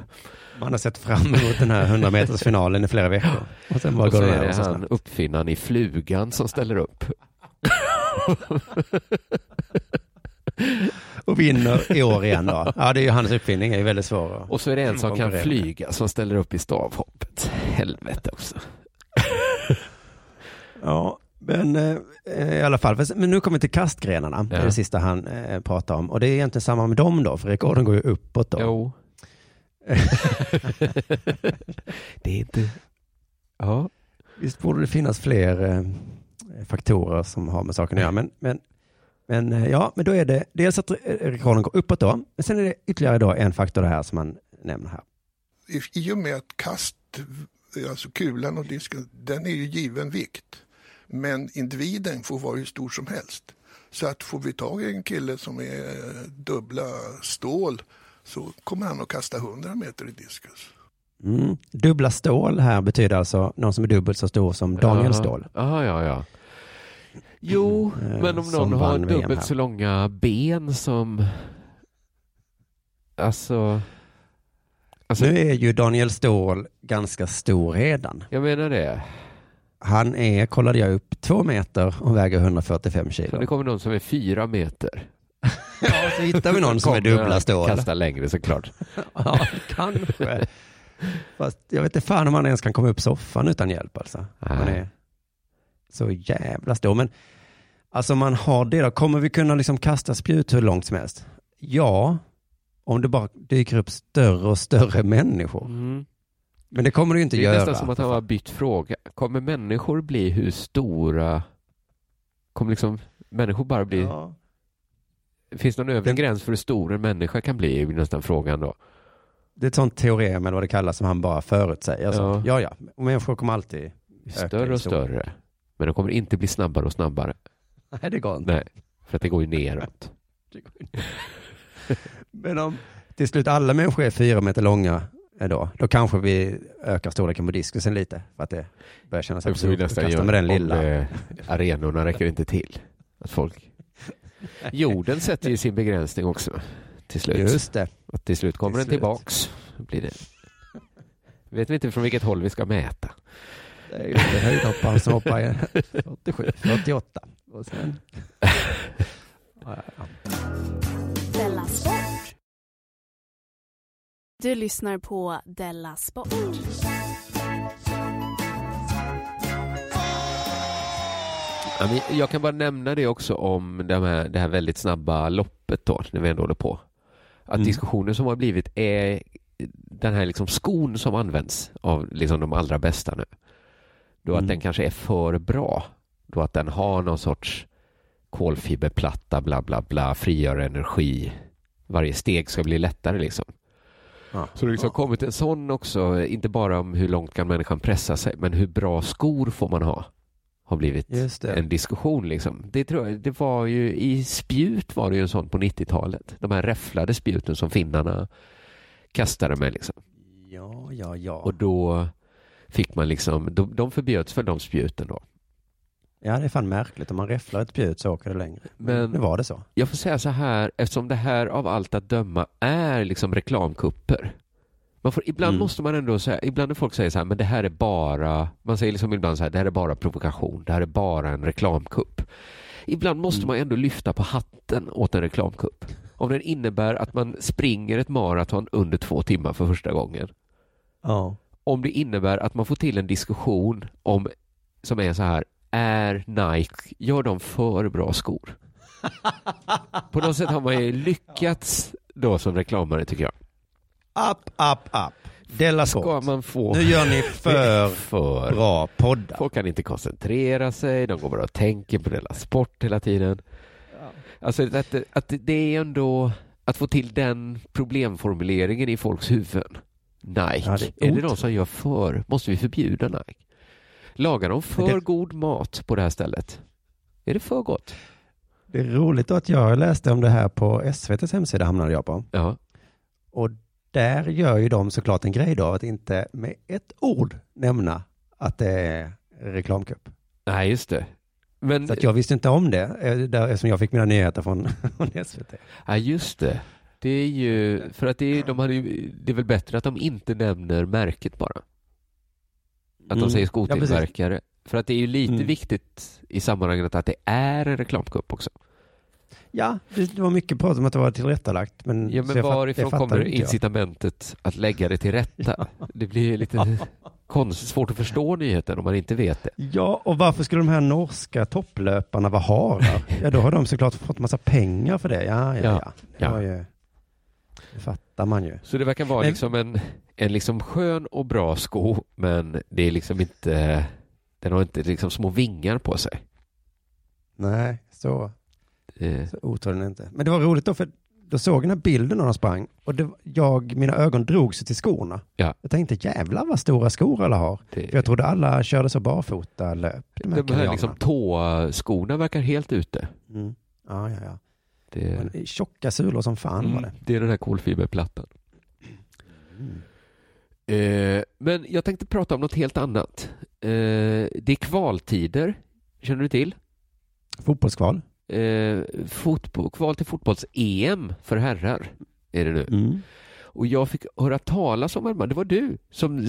Man har sett fram emot den här 100 meters finalen i flera veckor. Och sen bara Och så går det är det så han uppfinnaren i flugan som ställer upp. [laughs] [laughs] Och vinner i år igen då. Ja, det är ju hans uppfinning, är ju väldigt svår. Och så är det en som kan flyga som ställer upp i stavhoppet. Helvete också. [laughs] Ja, men eh, i alla fall. Men nu kommer vi till kastgrenarna. Det är Ja. det sista han eh, pratar om. Och det är egentligen samma med dem då, för rekorden går ju uppåt då. Jo. [laughs] det är inte... Ja. Visst borde det finnas fler eh, faktorer som har med saken att göra. Men, men, men eh, ja, men då är det dels att eh, rekorden går uppåt då. Men sen är det ytterligare då en faktor det här som man nämner här. I, I och med att kast, alltså kulan och disken, den är ju given vikt. Men individen får vara hur stor som helst. Så att får vi tag i en kille som är dubbla stål så kommer han att kasta 100 meter i diskus. Mm. Dubbla stål här betyder alltså någon som är dubbelt så stor som Daniel Jaha. Ståhl. Jaha, ja, ja. Jo, Mm, men om någon har dubbelt så långa ben som... Alltså... Alltså, Nu är ju Daniel Ståhl ganska stor redan. jag menar det. Han är, kollade jag upp, två meter och väger 145 Så kilo. det kommer någon som är fyra meter. [laughs] Ja, så hittar vi någon som är dubbla stål. Kasta längre såklart. [laughs] Ja, kanske. Fast jag vet inte fan om han ens kan komma upp soffan utan hjälp alltså. Han Nej. är så jävla stor. Men alltså man har det då, kommer vi kunna liksom kasta spjut hur långt som helst? Ja, om det bara dyker upp större och större människor. Mm. Men det kommer det ju inte Det är göra. nästan som att han har bytt fråga. Kommer människor bli hur stora? Kommer liksom människor bara bli... Ja. Finns det någon övre Den- gräns för hur stor en människa kan bli? är nästan frågan då. Det är ett sånt teorem eller vad det kallas som han bara förutsäger. Så. Ja. Ja, ja. Människor kommer alltid... Öka Större och större. Men de kommer inte bli snabbare och snabbare. Nej, det går inte. Nej, för att [laughs] det går ju neråt. Men om till slut alla människor är fyra meter långa då, då kanske vi ökar storleken på diskusen lite för att det börjar kännas absurt att kasta med den lilla. eh, arenorna räcker inte till. Att folk... [laughs] Jorden sätter ju sin begränsning också. Till slut. Just det. Och till slut kommer Till den slut. tillbaks. Blir det. Vet vi inte från vilket håll vi ska mäta. Det är ju det höjdhopparen som hoppar i [laughs] 47, 48. Och sen... Ja, ja. Della Sport. Du lyssnar på Della Sport. Jag kan bara nämna det också om det här, det här väldigt snabba loppet då, när vi ändå håller på. Att Mm. diskussionen som har blivit är den här liksom skon som används av liksom de allra bästa nu. Då att Mm. den kanske är för bra. Då att den har någon sorts kolfiberplatta, bla bla bla, frigör energi. Varje steg ska bli lättare liksom. Ja. Så det har liksom kommit en sån också, inte bara om hur långt kan människan pressa sig, men hur bra skor får man ha? har blivit en diskussion. Liksom. Det, tror jag, det var ju i spjut var det ju en sån på 90-talet. De här räfflade spjuten som finnarna kastade med. Liksom. Ja, ja, ja. Och då fick man liksom, de, de förbjöds för de spjuten då. Ja, det är fan märkligt. Om man räfflar ett spjut så åker det längre. Men- nu var det så. Jag får säga så här, eftersom det här av allt att döma är liksom reklamkupper. Man får, ibland Mm. måste man ändå säga, ibland när folk säger så här, men det här är bara, man säger liksom ibland så här, det här är bara provokation, det här är bara en reklamkupp. Ibland måste Mm. man ändå lyfta på hatten åt en reklamkupp. Om den innebär att man springer ett maraton under två timmar för första gången. Ja. Om det innebär att man får till en diskussion om, som är så här, är Nike, gör de för bra skor? [laughs] På något sätt har man ju lyckats då som reklamare tycker jag. Up, up, up. Della Ska Sport. man få Nu gör ni [laughs] för för bra poddar. Folk kan inte koncentrera sig, de går bara och tänker på Della Sport hela tiden. Alltså att, att det är ändå att få till den problemformuleringen i folks huvuden. Nike, Ja, det är är, det de som gör för? Måste vi förbjuda Nike? Lagar de för det- god mat på det här stället? Är det för gott? Det är roligt att jag läste om det här på SVTs hemsida hamnade jag på. Ja. Och där gör ju de såklart en grej då att inte med ett ord nämna att det är reklamkupp. Nej, just det. Men, Så att jag visste inte om det, eh, eftersom jag fick mina nyheter från, [laughs] från SVT. ja, just det. Det är ju, för att det är, de hade ju, det är väl bättre att de inte nämner märket bara. Att de Mm. säger Ja, precis. skotillverkare. för att det är ju lite Mm. viktigt i sammanhanget att det är en reklamkupp också. Ja, det, var mycket prat om att det var tillrättalagt. Men, Ja, men varifrån kommer inte jag. incitamentet att lägga det till rätta? [laughs] Det blir lite [laughs] konstigt, svårt att förstå nyheten om man inte vet det. Ja, och varför skulle de här norska topplöparna vara harar? [laughs] Ja, då har de såklart fått massa pengar för det. Ja, ja, Ja, ja. Det, ja. Fattar man ju. Så det verkar vara Men- liksom en, en liksom skön och bra sko, men det är liksom inte, den har inte liksom små vingar på sig. Nej, så, Eh, så otroligt inte. Men det var roligt då, för då såg jag den här bilden när de sprang och det, jag, mina ögon drog sig till skorna. Ja. Jag tänkte jävlar vad stora skor alla har. det, För jag trodde alla körde så barfota löp. De här, de här liksom tåskorna verkar helt ute. mm. Ja, ja, ja. Det, Men tjocka sulor som fan var mm, det. det är den här kolfiberplattan. Mm. Eh, men jag tänkte prata om något helt annat. Eh, det är kvaltider, känner du till? Fotbollskval. Eh, fotboll, kval till fotbolls-EM för herrar är det nu. Mm. Och jag fick höra talas om en match, det var du som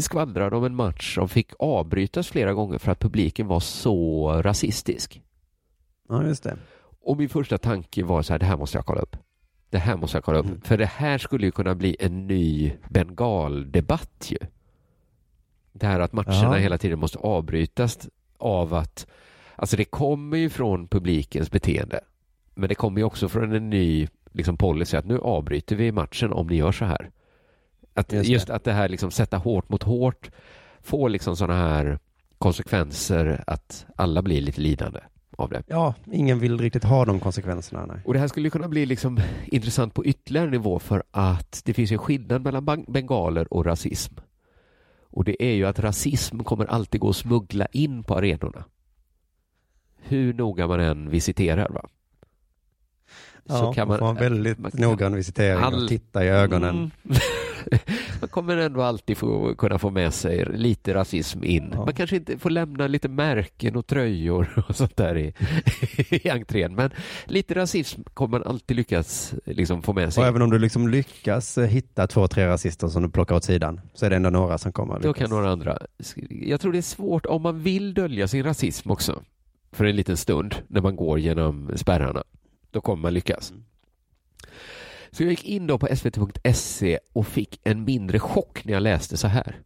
skvallrade om en match som fick avbrytas flera gånger för att publiken var så rasistisk. Ja, just det. Och min första tanke var så här, det här måste jag kolla upp. Det här måste jag kolla upp. Mm. För det här skulle ju kunna bli en ny bengaldebatt ju. Det här att matcherna Ja. hela tiden måste avbrytas av att, alltså det kommer ju från publikens beteende. Men det kommer ju också från en ny liksom, policy att nu avbryter vi matchen om ni gör så här. Att Just just, att det här liksom sätta hårt mot hårt får liksom sådana här konsekvenser att alla blir lite lidande av det. Ja, ingen vill riktigt ha de konsekvenserna. Nej. Och det här skulle kunna bli liksom [laughs] intressant på ytterligare nivå för att det finns en skillnad mellan bengaler och rasism. Och det är ju att rasism kommer alltid gå att smuggla in på arenorna. Hur noga man än visiterar va. Ja, man får ha väldigt man kan- visitering All- och titta i ögonen. Mm. [laughs] man kommer ändå alltid få, kunna få med sig lite rasism in. Ja. Man kanske inte får lämna lite märken och tröjor [laughs] och sånt där i, i entrén. Men lite rasism kommer man alltid lyckas liksom få med sig. Och även om du liksom lyckas eh, hitta två, tre rasister som du plockar åt sidan så är det ändå några som kommer Då kan några andra. Jag tror det är svårt om man vill dölja sin rasism också. För en liten stund när man går genom spärrarna. Då kommer man lyckas. Så jag gick in då på svt.se och fick en mindre chock när jag läste så här.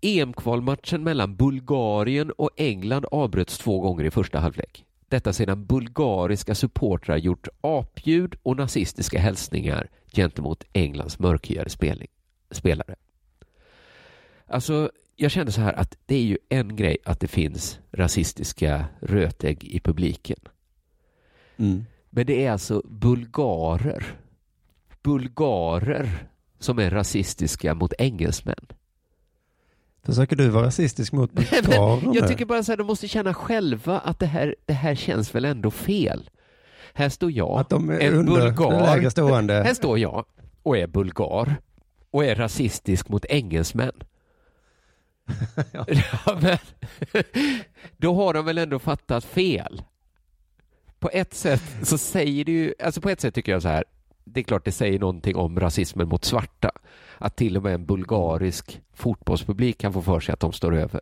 EM-kvalmatchen mellan Bulgarien och England avbröts två gånger i första halvlek. Detta sedan bulgariska supportrar gjort apljud och nazistiska hälsningar gentemot Englands mörkhyade spelare. Alltså, jag kände så här att det är ju en grej att det finns rasistiska rötägg i publiken. Mm. Men det är alltså bulgarer. Bulgarer som är rasistiska mot engelsmän. Försöker du vara rasistisk mot bulgarer Jag tycker bara så här, de måste känna själva att det här, det här känns väl ändå fel. Här står jag, Att de är en under bulgar. stående. Här står jag och är bulgar och är rasistisk mot engelsmän. [laughs] Ja. Ja, men, [laughs] då har de väl ändå fattat fel. På ett sätt så säger det ju, alltså på ett sätt tycker jag så här, det är klart det säger någonting om rasismen mot svarta. Att till och med en bulgarisk fotbollspublik kan få för sig att de står över.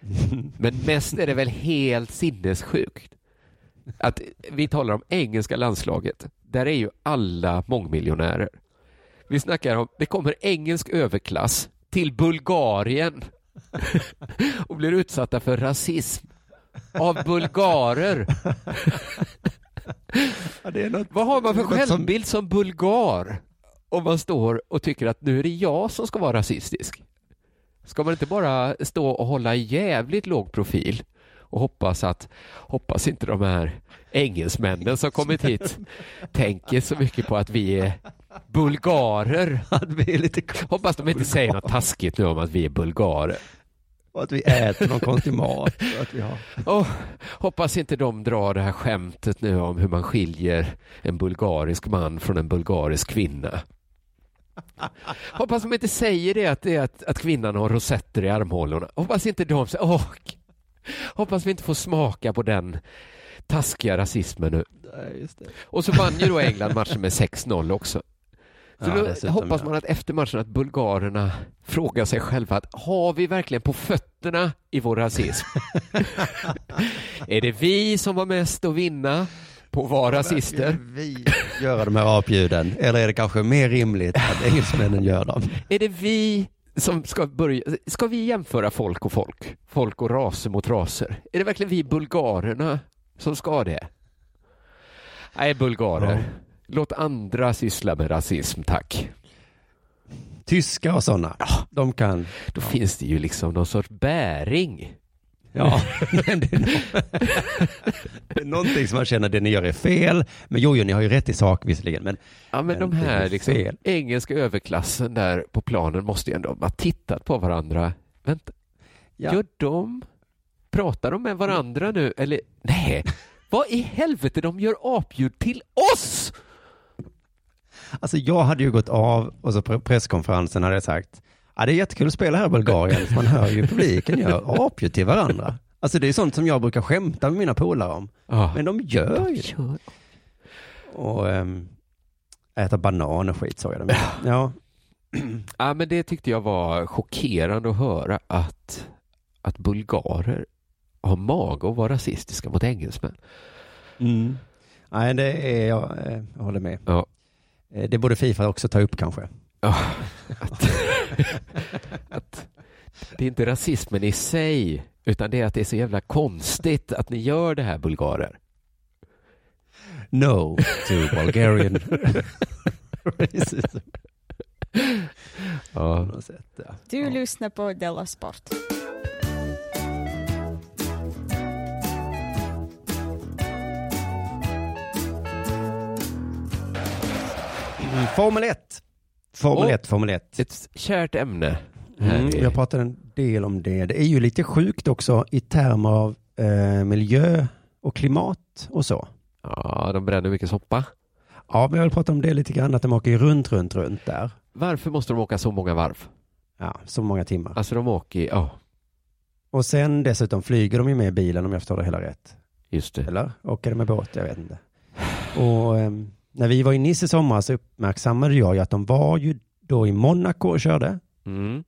[laughs] Men mest är det väl helt sinnessjukt. Att vi talar om engelska landslaget. Där är ju alla mångmiljonärer. Vi snackar om, det kommer engelsk överklass till Bulgarien [laughs] och blir utsatta för rasism av bulgarer. Ja, något, Vad har man för något som- självbild som bulgar? Om man står och tycker att nu är det jag som ska vara rasistisk. Ska man inte bara stå och hålla jävligt låg profil och hoppas att, hoppas inte de här engelsmännen som kommit hit [laughs] tänker så mycket på att vi är bulgarer. Att vi är lite Hoppas de inte säger något taskigt nu om att vi är bulgarer. Och att vi äter någon konstig mat. Att vi har... Oh, hoppas inte de drar det här skämtet nu om hur man skiljer en bulgarisk man från en bulgarisk kvinna. Hoppas de inte säger det att, det är att, att kvinnan har rosetter i armhålorna. Hoppas inte de säger, åh, hoppas vi inte får smaka på den taskiga rasismen nu. Nej. Och så vann ju då England matchen med 6-0 också. Så Ja, då hoppas man att efter matchen att bulgarerna frågar sig själva att har vi verkligen på fötterna i vår rasism? [laughs] är det vi som har mest att vinna på att vara rasister? vi göra de här apljuden? Eller är det kanske mer rimligt att engelsmännen gör dem? Är det vi som ska börja, ska vi jämföra folk och folk? Folk och raser mot raser? Är det verkligen vi bulgarerna som ska det? Nej, bulgarer. Ja. Låt andra syssla med rasism, tack. Tyskar och sådana, de kan... Då finns det ju liksom någon sorts bäring. Ja, [laughs] men det är, nå- [laughs] det är någonting som man känner det ni gör är fel. Men jo, jo, ni har ju rätt i sak visserligen. Men Ja, men Men de här liksom, engelska överklassen där på planen måste ju ändå ha tittat på varandra. Vänta, ja, gör de, pratar de med varandra nu? Eller nej, vad i helvete, de gör apljud till oss! Alltså jag hade ju gått av och så på presskonferensen hade jag sagt, ja det är jättekul att spela här i Bulgarien, för man hör ju publiken gör apljud till varandra. Alltså det är sånt som jag brukar skämta med mina polare om. Ja, Men de gör ju det. Och äm, äta banan och skit såg jag dem. Ja, Ja, men det tyckte jag var chockerande att höra att, att bulgarer har mage att vara rasistiska mot engelsmän. mm. nej det är jag, eh, jag håller med. Ja. Eh, Det borde Fifa också ta upp kanske. Ja, att, att det är inte rasismen i sig, utan det är att det är så jävla konstigt att ni gör det här bulgarer. No to Bulgarian [laughs] racism. Ja. Du lyssnar på Della Sport. Formel 1. Formel Och- 1, Formel 1. Ett kärt ämne. Mm, jag pratade en del om det. Det är ju lite sjukt också i termer av eh, miljö och klimat och så. Ja, de bränner mycket soppa. Ja, men jag vill prata om det lite grann, att de åker runt, runt, runt där. Varför måste de åka så många varv? Ja, så många timmar. Alltså de åker, ja, Och sen dessutom flyger de ju med bilen om jag förstår det hela rätt. just det. Eller åker de med båt? Jag vet inte. Och ehm, när vi var i Nice i sommar så uppmärksammade jag ju att de var ju då i Monaco och körde. Mm,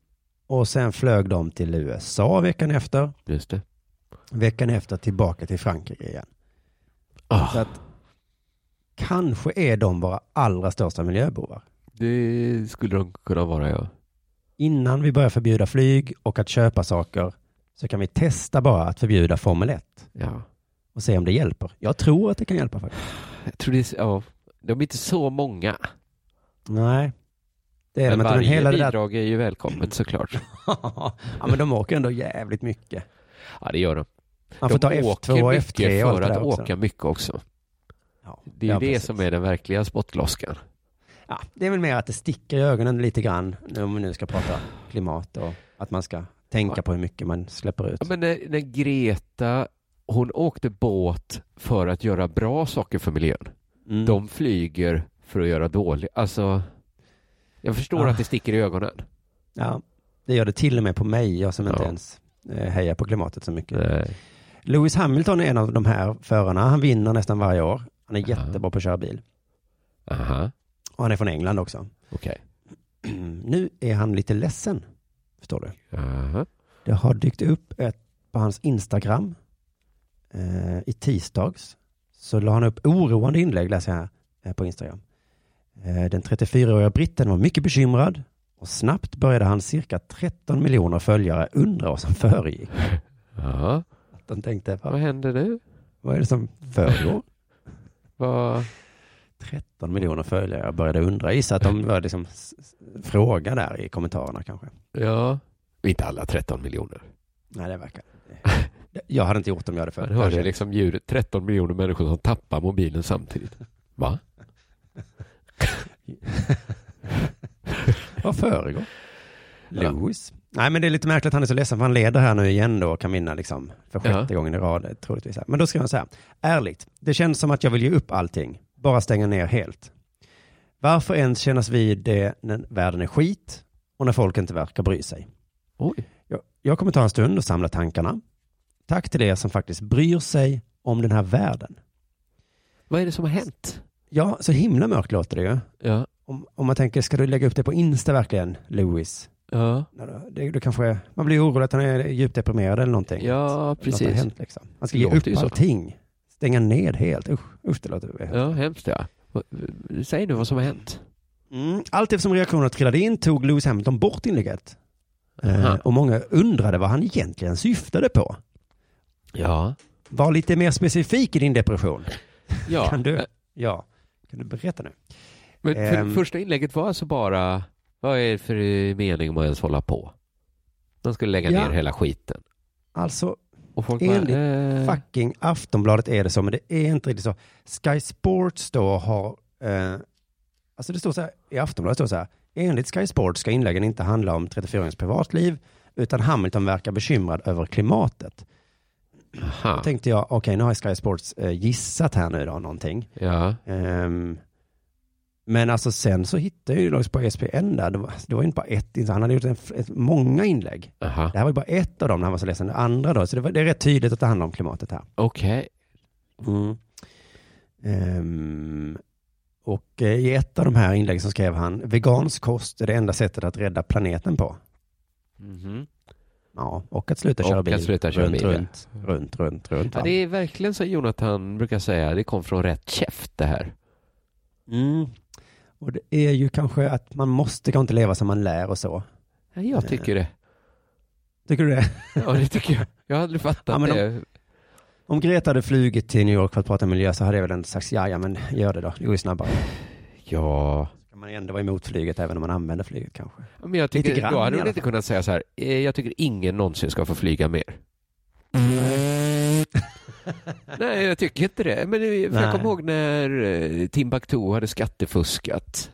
Och sen flög de till USA veckan efter. just det. Veckan efter tillbaka till Frankrike igen. Så Ah, att kanske är de våra allra största miljöbovar. det skulle de kunna vara, ja. Innan vi börjar förbjuda flyg och att köpa saker så kan vi testa bara att förbjuda Formel 1 ja. och se om det hjälper. Jag tror att det kan hjälpa faktiskt. Jag tror det ja, de är inte så många. Nej, det är Men. Men varje hela det där... bidrag är ju välkommet såklart. [laughs] ja, men de åker ändå jävligt mycket. Ja, det gör de. Man får de ta åker F2 och mycket F3 och för att åka mycket också. Ja, Det är ja, det precis. som är den verkliga spottloskan. Ja, det är väl mer att det sticker i ögonen lite grann, om vi nu ska prata klimat och Att man ska tänka på hur mycket man släpper ut. Ja, men när, när Greta, hon åkte båt för att göra bra saker för miljön. Mm. De flyger för att göra dåligt. Alltså, jag förstår Ah. att det sticker i ögonen. Ja, det gör det till och med på mig, jag som inte Ja. ens eh, hejar på klimatet så mycket. Nej. Lewis Hamilton är en av de här förarna. Han vinner nästan varje år. Han är Ja. jättebra på att köra bil. Aha, Och han är från England också. okej. [clears throat] Nu är han lite ledsen, förstår du. Aha. Det har dykt upp ett på hans Instagram eh, i tisdags. Så la han upp oroande inlägg, läser jag här eh, på Instagram. Eh, den 34-åriga britten var mycket bekymrad och snabbt började hans cirka 13 miljoner följare undra vad som föregick. [laughs] Ja. De tänkte, Vad vad, händer nu? vad är det som försiggår? [laughs] Vad... 13 miljoner följare började undra. Jag gissar att de började liksom fråga där i kommentarerna kanske. Ja, inte alla 13 miljoner. Nej, det verkar... [laughs] Jag hade inte gjort om jag hade Man följt. hörde liksom ljudet 13 miljoner människor som tappar mobilen samtidigt. Va? [laughs] Vad föregår? Lewis. Nej, men det är lite märkligt att han är så ledsen för han leder här nu igen då och kan vinna liksom för sjätte Ja. gången i rad troligtvis. Men då skriver han så här. Ärligt, det känns som att jag vill ge upp allting. Bara stänga ner helt. Varför ens kännas vid det när världen är skit och när folk inte verkar bry sig? Oj. Jag, jag kommer ta en stund och samla tankarna. Tack till er som faktiskt bryr sig om den här världen. Vad är det som har hänt? Ja, så himla mörkt låter det ju. Ja. Om, om man tänker, ska du lägga upp det på Insta verkligen, Lewis? Ja, Det, det kanske, man blir orolig att han är djupt deprimerad eller någonting. ja Något har precis. hänt liksom. Han ska ge upp ju så. allting. Stänga ned helt. Usch, usch det låter Ja, hemskt ja. Säg nu vad som har hänt. mm. Allt eftersom reaktionerna trillade in tog Lewis Hamilton bort inlägget. Eh, och många undrade vad han egentligen syftade på. Ja. Var lite mer specifik i din depression. ja. [laughs] Kan du? Ja. Kan du berätta nu? Men för, Ehm. första inlägget var alltså bara, vad är det för mening med att ens hålla på? De skulle lägga Ja. ner hela skiten. Alltså, Och folk Enligt bara, eh, fucking Aftonbladet är det så, men det är inte riktigt så. Sky Sports då har, eh, alltså det står så här, i Aftonbladet står så här, enligt Sky Sports ska inläggen inte handla om 34-åringens privatliv, utan Hamilton verkar bekymrad över klimatet. Aha. Då tänkte jag, okej, nu har Sky Sports eh, gissat här nu då någonting. Ja, Ehm, men alltså sen så hittade jag ju också på SPN där, det var, det var inte bara ett, han hade gjort en, ett, många inlägg. aha. Det här var ju bara ett av dem när han var så ledsen, det andra då, så det, var, det är rätt tydligt att det handlar om klimatet här. Okej. Mm. Ehm, och eh, i ett av de här inläggen så skrev han, vegansk kost är det enda sättet att rädda planeten på. Mhm. Ja, och att sluta Och köra att bil. sluta köra runt, bil, runt, runt, runt, runt. Ja, det är verkligen som Jonathan brukar säga, det kom från rätt käft det här. Mm. Och det är ju kanske att man måste kanske inte leva som man lär och så. Ja, jag tycker det. Tycker du det? Ja, det tycker jag. Jag har aldrig fattat Ja, men det. Om Greta hade flugit till New York för att prata miljö så hade jag väl ändå sagt, ja, ja, men gör det då, det går ju snabbare. Ja, Kan man ändå vara emot flyget även om man använder flyget kanske. men jag tycker, Lite grann då hade hon inte kunnat säga så här, eh, jag tycker ingen någonsin ska få flyga mer. Nej, jag tycker inte det. Men det- för jag kommer ihåg när eh, Timbuktu hade skattefuskat.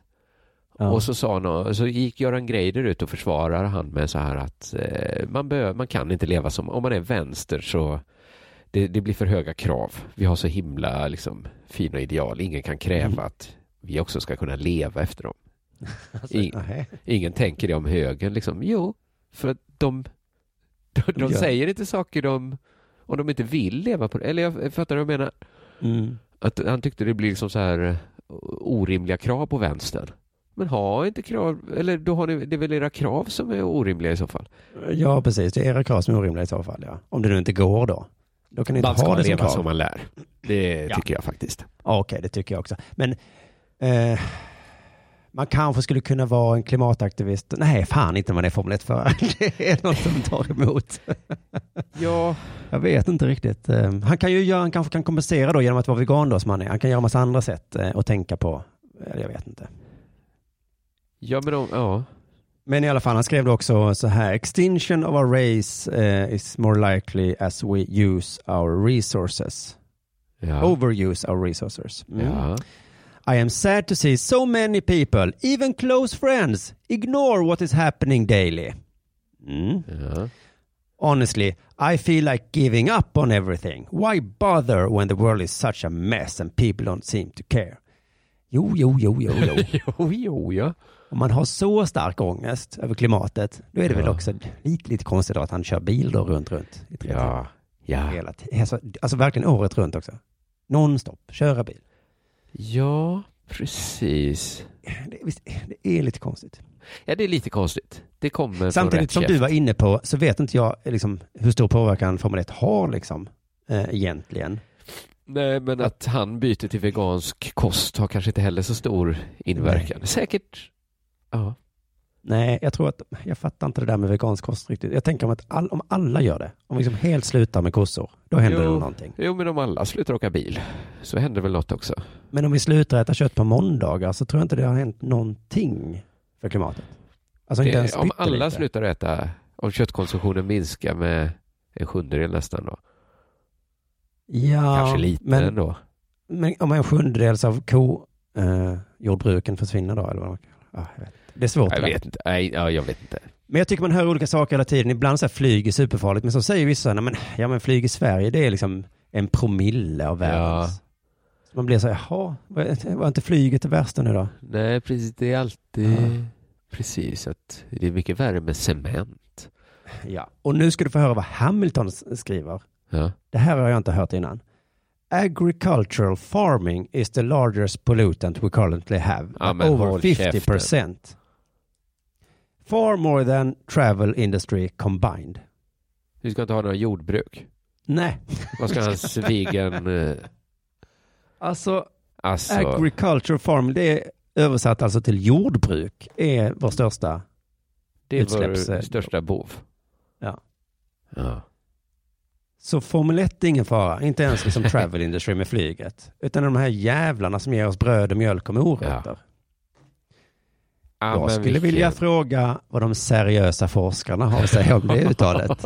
Ja. Och så sa någon, så gick Göran Greider ut och försvarade han med så här att eh, man, bör, man kan inte leva som, om man är vänster så det, det blir för höga krav. Vi har så himla liksom, fina ideal. Ingen kan kräva Mm. att vi också ska kunna leva efter dem. [laughs] Alltså, I- nähä. Ingen tänker det om högern. Liksom. Jo, för att de, de, de gör. säger inte saker de, om de inte vill leva på det. Eller jag fattar vad jag menar. Mm. Att han tyckte det blir liksom så här eh, orimliga krav på vänstern. Men ha inte krav, eller då har ni, det är väl era krav som är orimliga i så fall. Ja, precis. Det är era krav som är orimliga i så fall. Ja. Om det nu inte går då. Då kan ni inte Man ska ha det som leva krav. som man lär. Det Ja. tycker jag faktiskt. Ja, Okej, det tycker jag också. Men eh, man kanske skulle kunna vara en klimataktivist. Nej, fan inte om man är Formel 1-förare. [laughs] Det är något som tar emot. [laughs] Ja, Jag vet inte riktigt. Eh, Han, kan ju göra, han kanske kan kompensera då genom att vara vegan då som han är. Han kan göra massa andra sätt eh, att tänka på. Jag vet inte. ja men om, ja. Men i alla fall, han skrev då också så här. Extinction of our race eh, is more likely as we use our resources. Ja. Overuse our resources. Mm. ja. I am sad to see so many people, even close friends, ignore what is happening daily. Mm. Ja. Honestly, I feel like giving up on everything. Why bother when the world is such a mess and people don't seem to care? Jo, jo, jo, jo, jo. [laughs] jo, jo, ja. Om man har så stark ångest över klimatet, då är det väl Ja. också lite, lite konstigt att han kör bil då runt, runt i tre. Ja. Ja. Alltså, alltså verkligen året runt också. Non-stop, köra bil. Ja, precis. Det, visst, det är lite konstigt. Ja, det är lite konstigt. Det kommer Samtidigt som du käft. var inne på så vet inte jag liksom, hur stor påverkan Formel 1 har liksom, eh, egentligen. Nej, men att han byter till vegansk kost har kanske inte heller så stor inverkan. Säkert. Ja. Nej, jag tror att, jag fattar inte det där med vegansk kost riktigt. Jag tänker om att all, om alla gör det, om vi liksom helt slutar med kossor, då händer Jo. det någonting. Jo, men om alla slutar åka bil så händer väl något också. Men om vi slutar äta kött på måndagar så tror jag inte det har hänt någonting för klimatet. Alltså inte ens Det, om alla slutar äta, om köttkonsumtionen minskar med en sjundedel nästan då. Ja, Kanske lite men, ändå. men om en sjundedels av ko, eh, försvinner då, eller vad man ja, jag vet. Det är svårt. Jag vet inte. Nej, ja, jag vet inte. Men jag tycker man hör olika saker hela tiden. Ibland så här flyg är superfarligt, men så säger vissa, nej men, ja men flyg i Sverige det är liksom en promille av världens. Så Man blir så här, jaha, var, var inte flyget det värsta nu då? Nej, precis. Det är alltid Ja. precis att det är mycket värre med cement. Ja. Och nu ska du få höra vad Hamilton skriver. Ja. Det här har jag inte hört innan. Agricultural farming is the largest pollutant we currently have. Ja, over håll 50 percent. Far more than travel industry combined. Du ska inte ha några jordbruk. Nej, Vad ska [laughs] hans vegan... eh, alltså Alltså, agricultural farming, det är översatt alltså till jordbruk, är vår största. det är utsläpps- vår största bov. Ja. Ja. Så Formel 1 är ingen fara, inte ens liksom [laughs] travel industry med flyget, utan de här jävlarna som ger oss bröd och mjölk och morötter. Ja, Jag men skulle vilken- vilja fråga vad de seriösa forskarna har att säga om det uttalet. [laughs]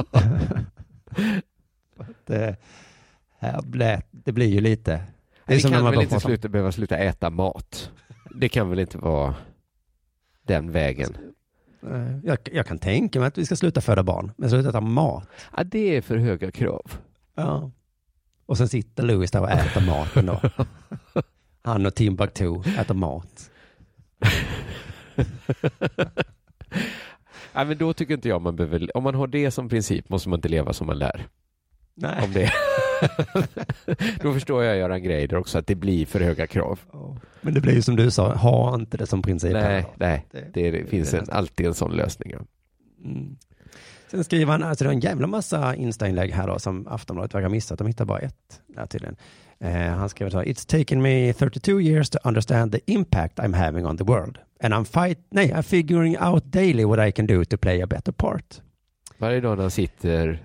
det, här blä, det blir ju lite... Det, när kan väl inte sluta, behöva sluta äta mat? Det kan väl inte vara den vägen? Eh, Jag, jag kan tänka mig att vi ska sluta föda barn, men sluta äta mat. Ja, det är för höga krav. Ja. Och sen sitter Louis där och äter maten då. [laughs] Han och Timbuktu äter mat. [laughs] Ja, men då tycker inte jag man behöver, om man har det som princip måste man inte leva som man lär. Nej. Om det. [laughs] då förstår jag Göran Greider också att det blir för höga krav. Men det blir ju som du sa, ha inte det som princip. Nej, nej, Det- det, det finns det en, alltid en sån lösning. Ja. Mm. Sen skriver han, alltså det är en jävla massa Insta-inlägg här då som Aftonbladet verkar ha missat. De hittar bara ett där tydligen. Eh, han skriver så här, It's taken me 32 years to understand the impact I'm having on the world. And I'm fight, nej, I'm figuring out daily what I can do to play a better part. Varje dag när han sitter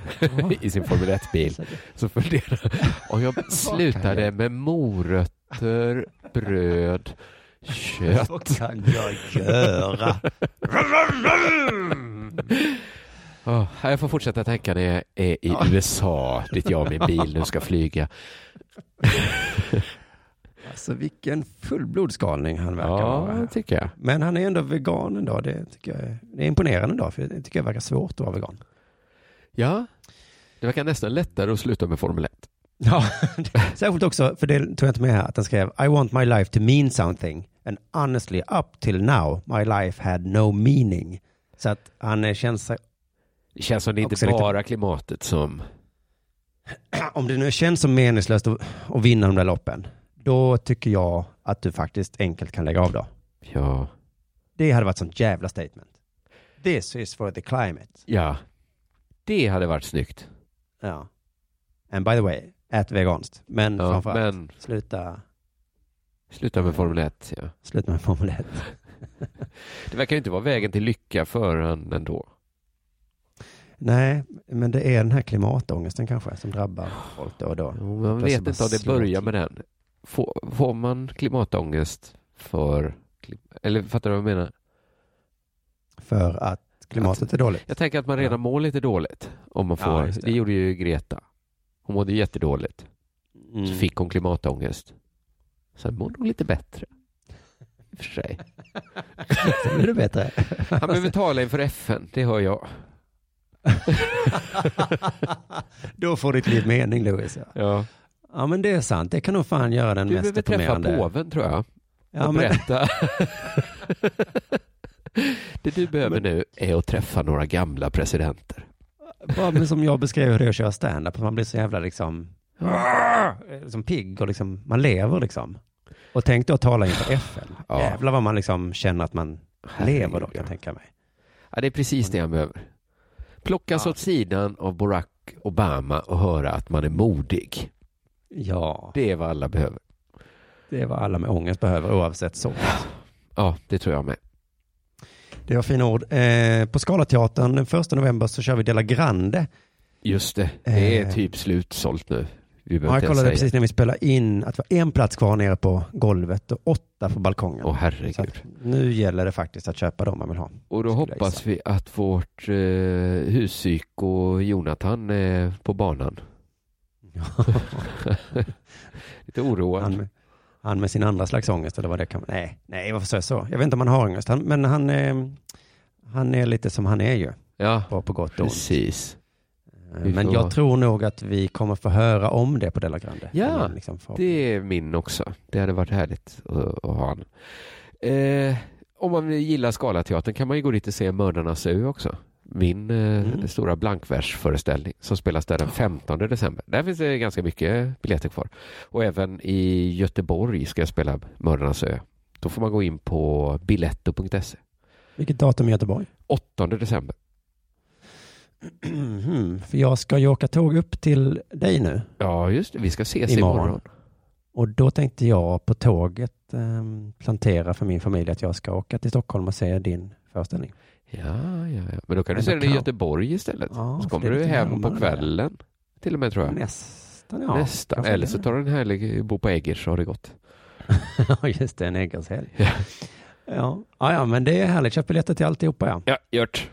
[laughs] i sin Formel 1-bil [laughs] så funderar om jag [laughs] slutade med morötter, bröd, kött. Vad kan jag göra? Oh, jag får fortsätta tänka när jag är i USA dit jag och min bil nu ska flyga. Alltså vilken fullblodsgalning han verkar Ja, vara. tycker jag. Men han är ändå vegan ändå. Det tycker jag är, det är imponerande ändå, för det tycker jag verkar svårt att vara vegan. Ja, det verkar nästan lättare att sluta med Formel 1. [laughs] Ja, särskilt också, för det tog jag inte med här, att han skrev I want my life to mean something and honestly up till now my life had no meaning. Så att han eh, känns, Det känns som det inte Också lite- bara klimatet som... [clears throat] om det nu känns som meningslöst att, att vinna de där loppen, då tycker jag att du faktiskt enkelt kan lägga av då. Ja, Det hade varit sånt jävla statement. This is for the climate. ja. Det hade varit snyggt. Ja. And by the way, ät veganskt. Men Ja, framförallt, men sluta, sluta med Formel 1. Ja. sluta med Formel 1. [laughs] Det verkar ju inte vara vägen till lycka för han ändå. Nej, men det är den här klimatångesten kanske som drabbar folk då och då. Jo, Man Plötsligt vet inte om det börjar med den. Får, får man klimatångest för... Eller fattar du vad jag menar? För att klimatet är dåligt. Jag tänker att man redan Ja. mår lite dåligt. Om man Ja, får. just det. det. gjorde ju Greta. Hon mådde jättedåligt. Mm. Så fick hon klimatångest. Sen mår hon lite bättre. I och för sig. Så blir det bättre. Han behöver tala inför FN, det hör jag. [laughs] Då får ditt liv mening, Louis. Ja. Ja. men det är sant. Det kan nog fan göra den Du mest behöver träffa deprimerande. påven tror jag. Ja, och men, berätta. [laughs] det du behöver nu är att träffa några gamla presidenter. bara men [laughs] som jag beskrev hur det är att köra stand-up. Man blir så jävla liksom, som pigg och liksom, man lever liksom. Och tänk då att tala inför FN. Ja. Jävlar vad man liksom känner att man lever då, kan jag tänka mig. Ja, det är precis det han behöver. Plockas Ja. åt sidan av Barack Obama och höra att man är modig. Ja, Det är vad alla behöver. det är vad alla med ångest behöver oavsett så. Ja, det tror jag med. Det var fina ord. Eh, på Scalateatern den första november så kör vi Della Grande. Just det, det är Eh. typ slutsålt nu. Vi Ja, jag inte ens kollade säga. precis när vi spelade in att det var en plats kvar nere på golvet och åtta på balkongen. Åh så herregud. att nu gäller det faktiskt att köpa dem man vill ha. Och då skulle jag hoppas vi att vårt eh, huspsyko Jonathan är på banan. [laughs] Lite oroad. han, med, han med sin andra slags ångest eller vad det kan vara. Nej, nej, varför säger jag så? Jag vet inte om han har ångest, han, men han, eh, han är lite som han är ju, Ja, på, på gott och ont. precis. Eh, Vi Men jag tror nog att vi kommer få höra om det på Della Grande. Ja, liksom får- Det är min också. Det hade varit härligt att, att ha han. Eh, om man gillar Scalateatern kan man ju gå dit och se Mördarnas ö också. Min eh, Mm. stora blankversföreställning som spelas där den 15 december. Där finns det ganska mycket biljetter kvar. Och även i Göteborg ska jag spela Mördarnas ö. Då får man gå in på biletto.se. Vilket datum i Göteborg? 8 december. Mhm, För jag ska ju åka tåg upp till dig nu. Ja, just det. Vi ska ses Imorgon. imorgon. Och då tänkte jag på tåget eh, plantera för min familj att jag ska åka till Stockholm och se din föreställning. Ja, ja, ja. Men då kan du Men se då den i kan- Göteborg istället. Ja, så kommer du hem på kvällen. Till och med tror jag. Nästan, ja. Nästan. Eller så tar du en härlig bo på Eggers så har det gått. [laughs] Ja, just det, en Eggershelg. Ja. Ja. Ja, ja, men det är härligt. Köp biljetter till alltihopa, ja. Ja, gjort.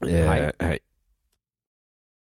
Hej. hej.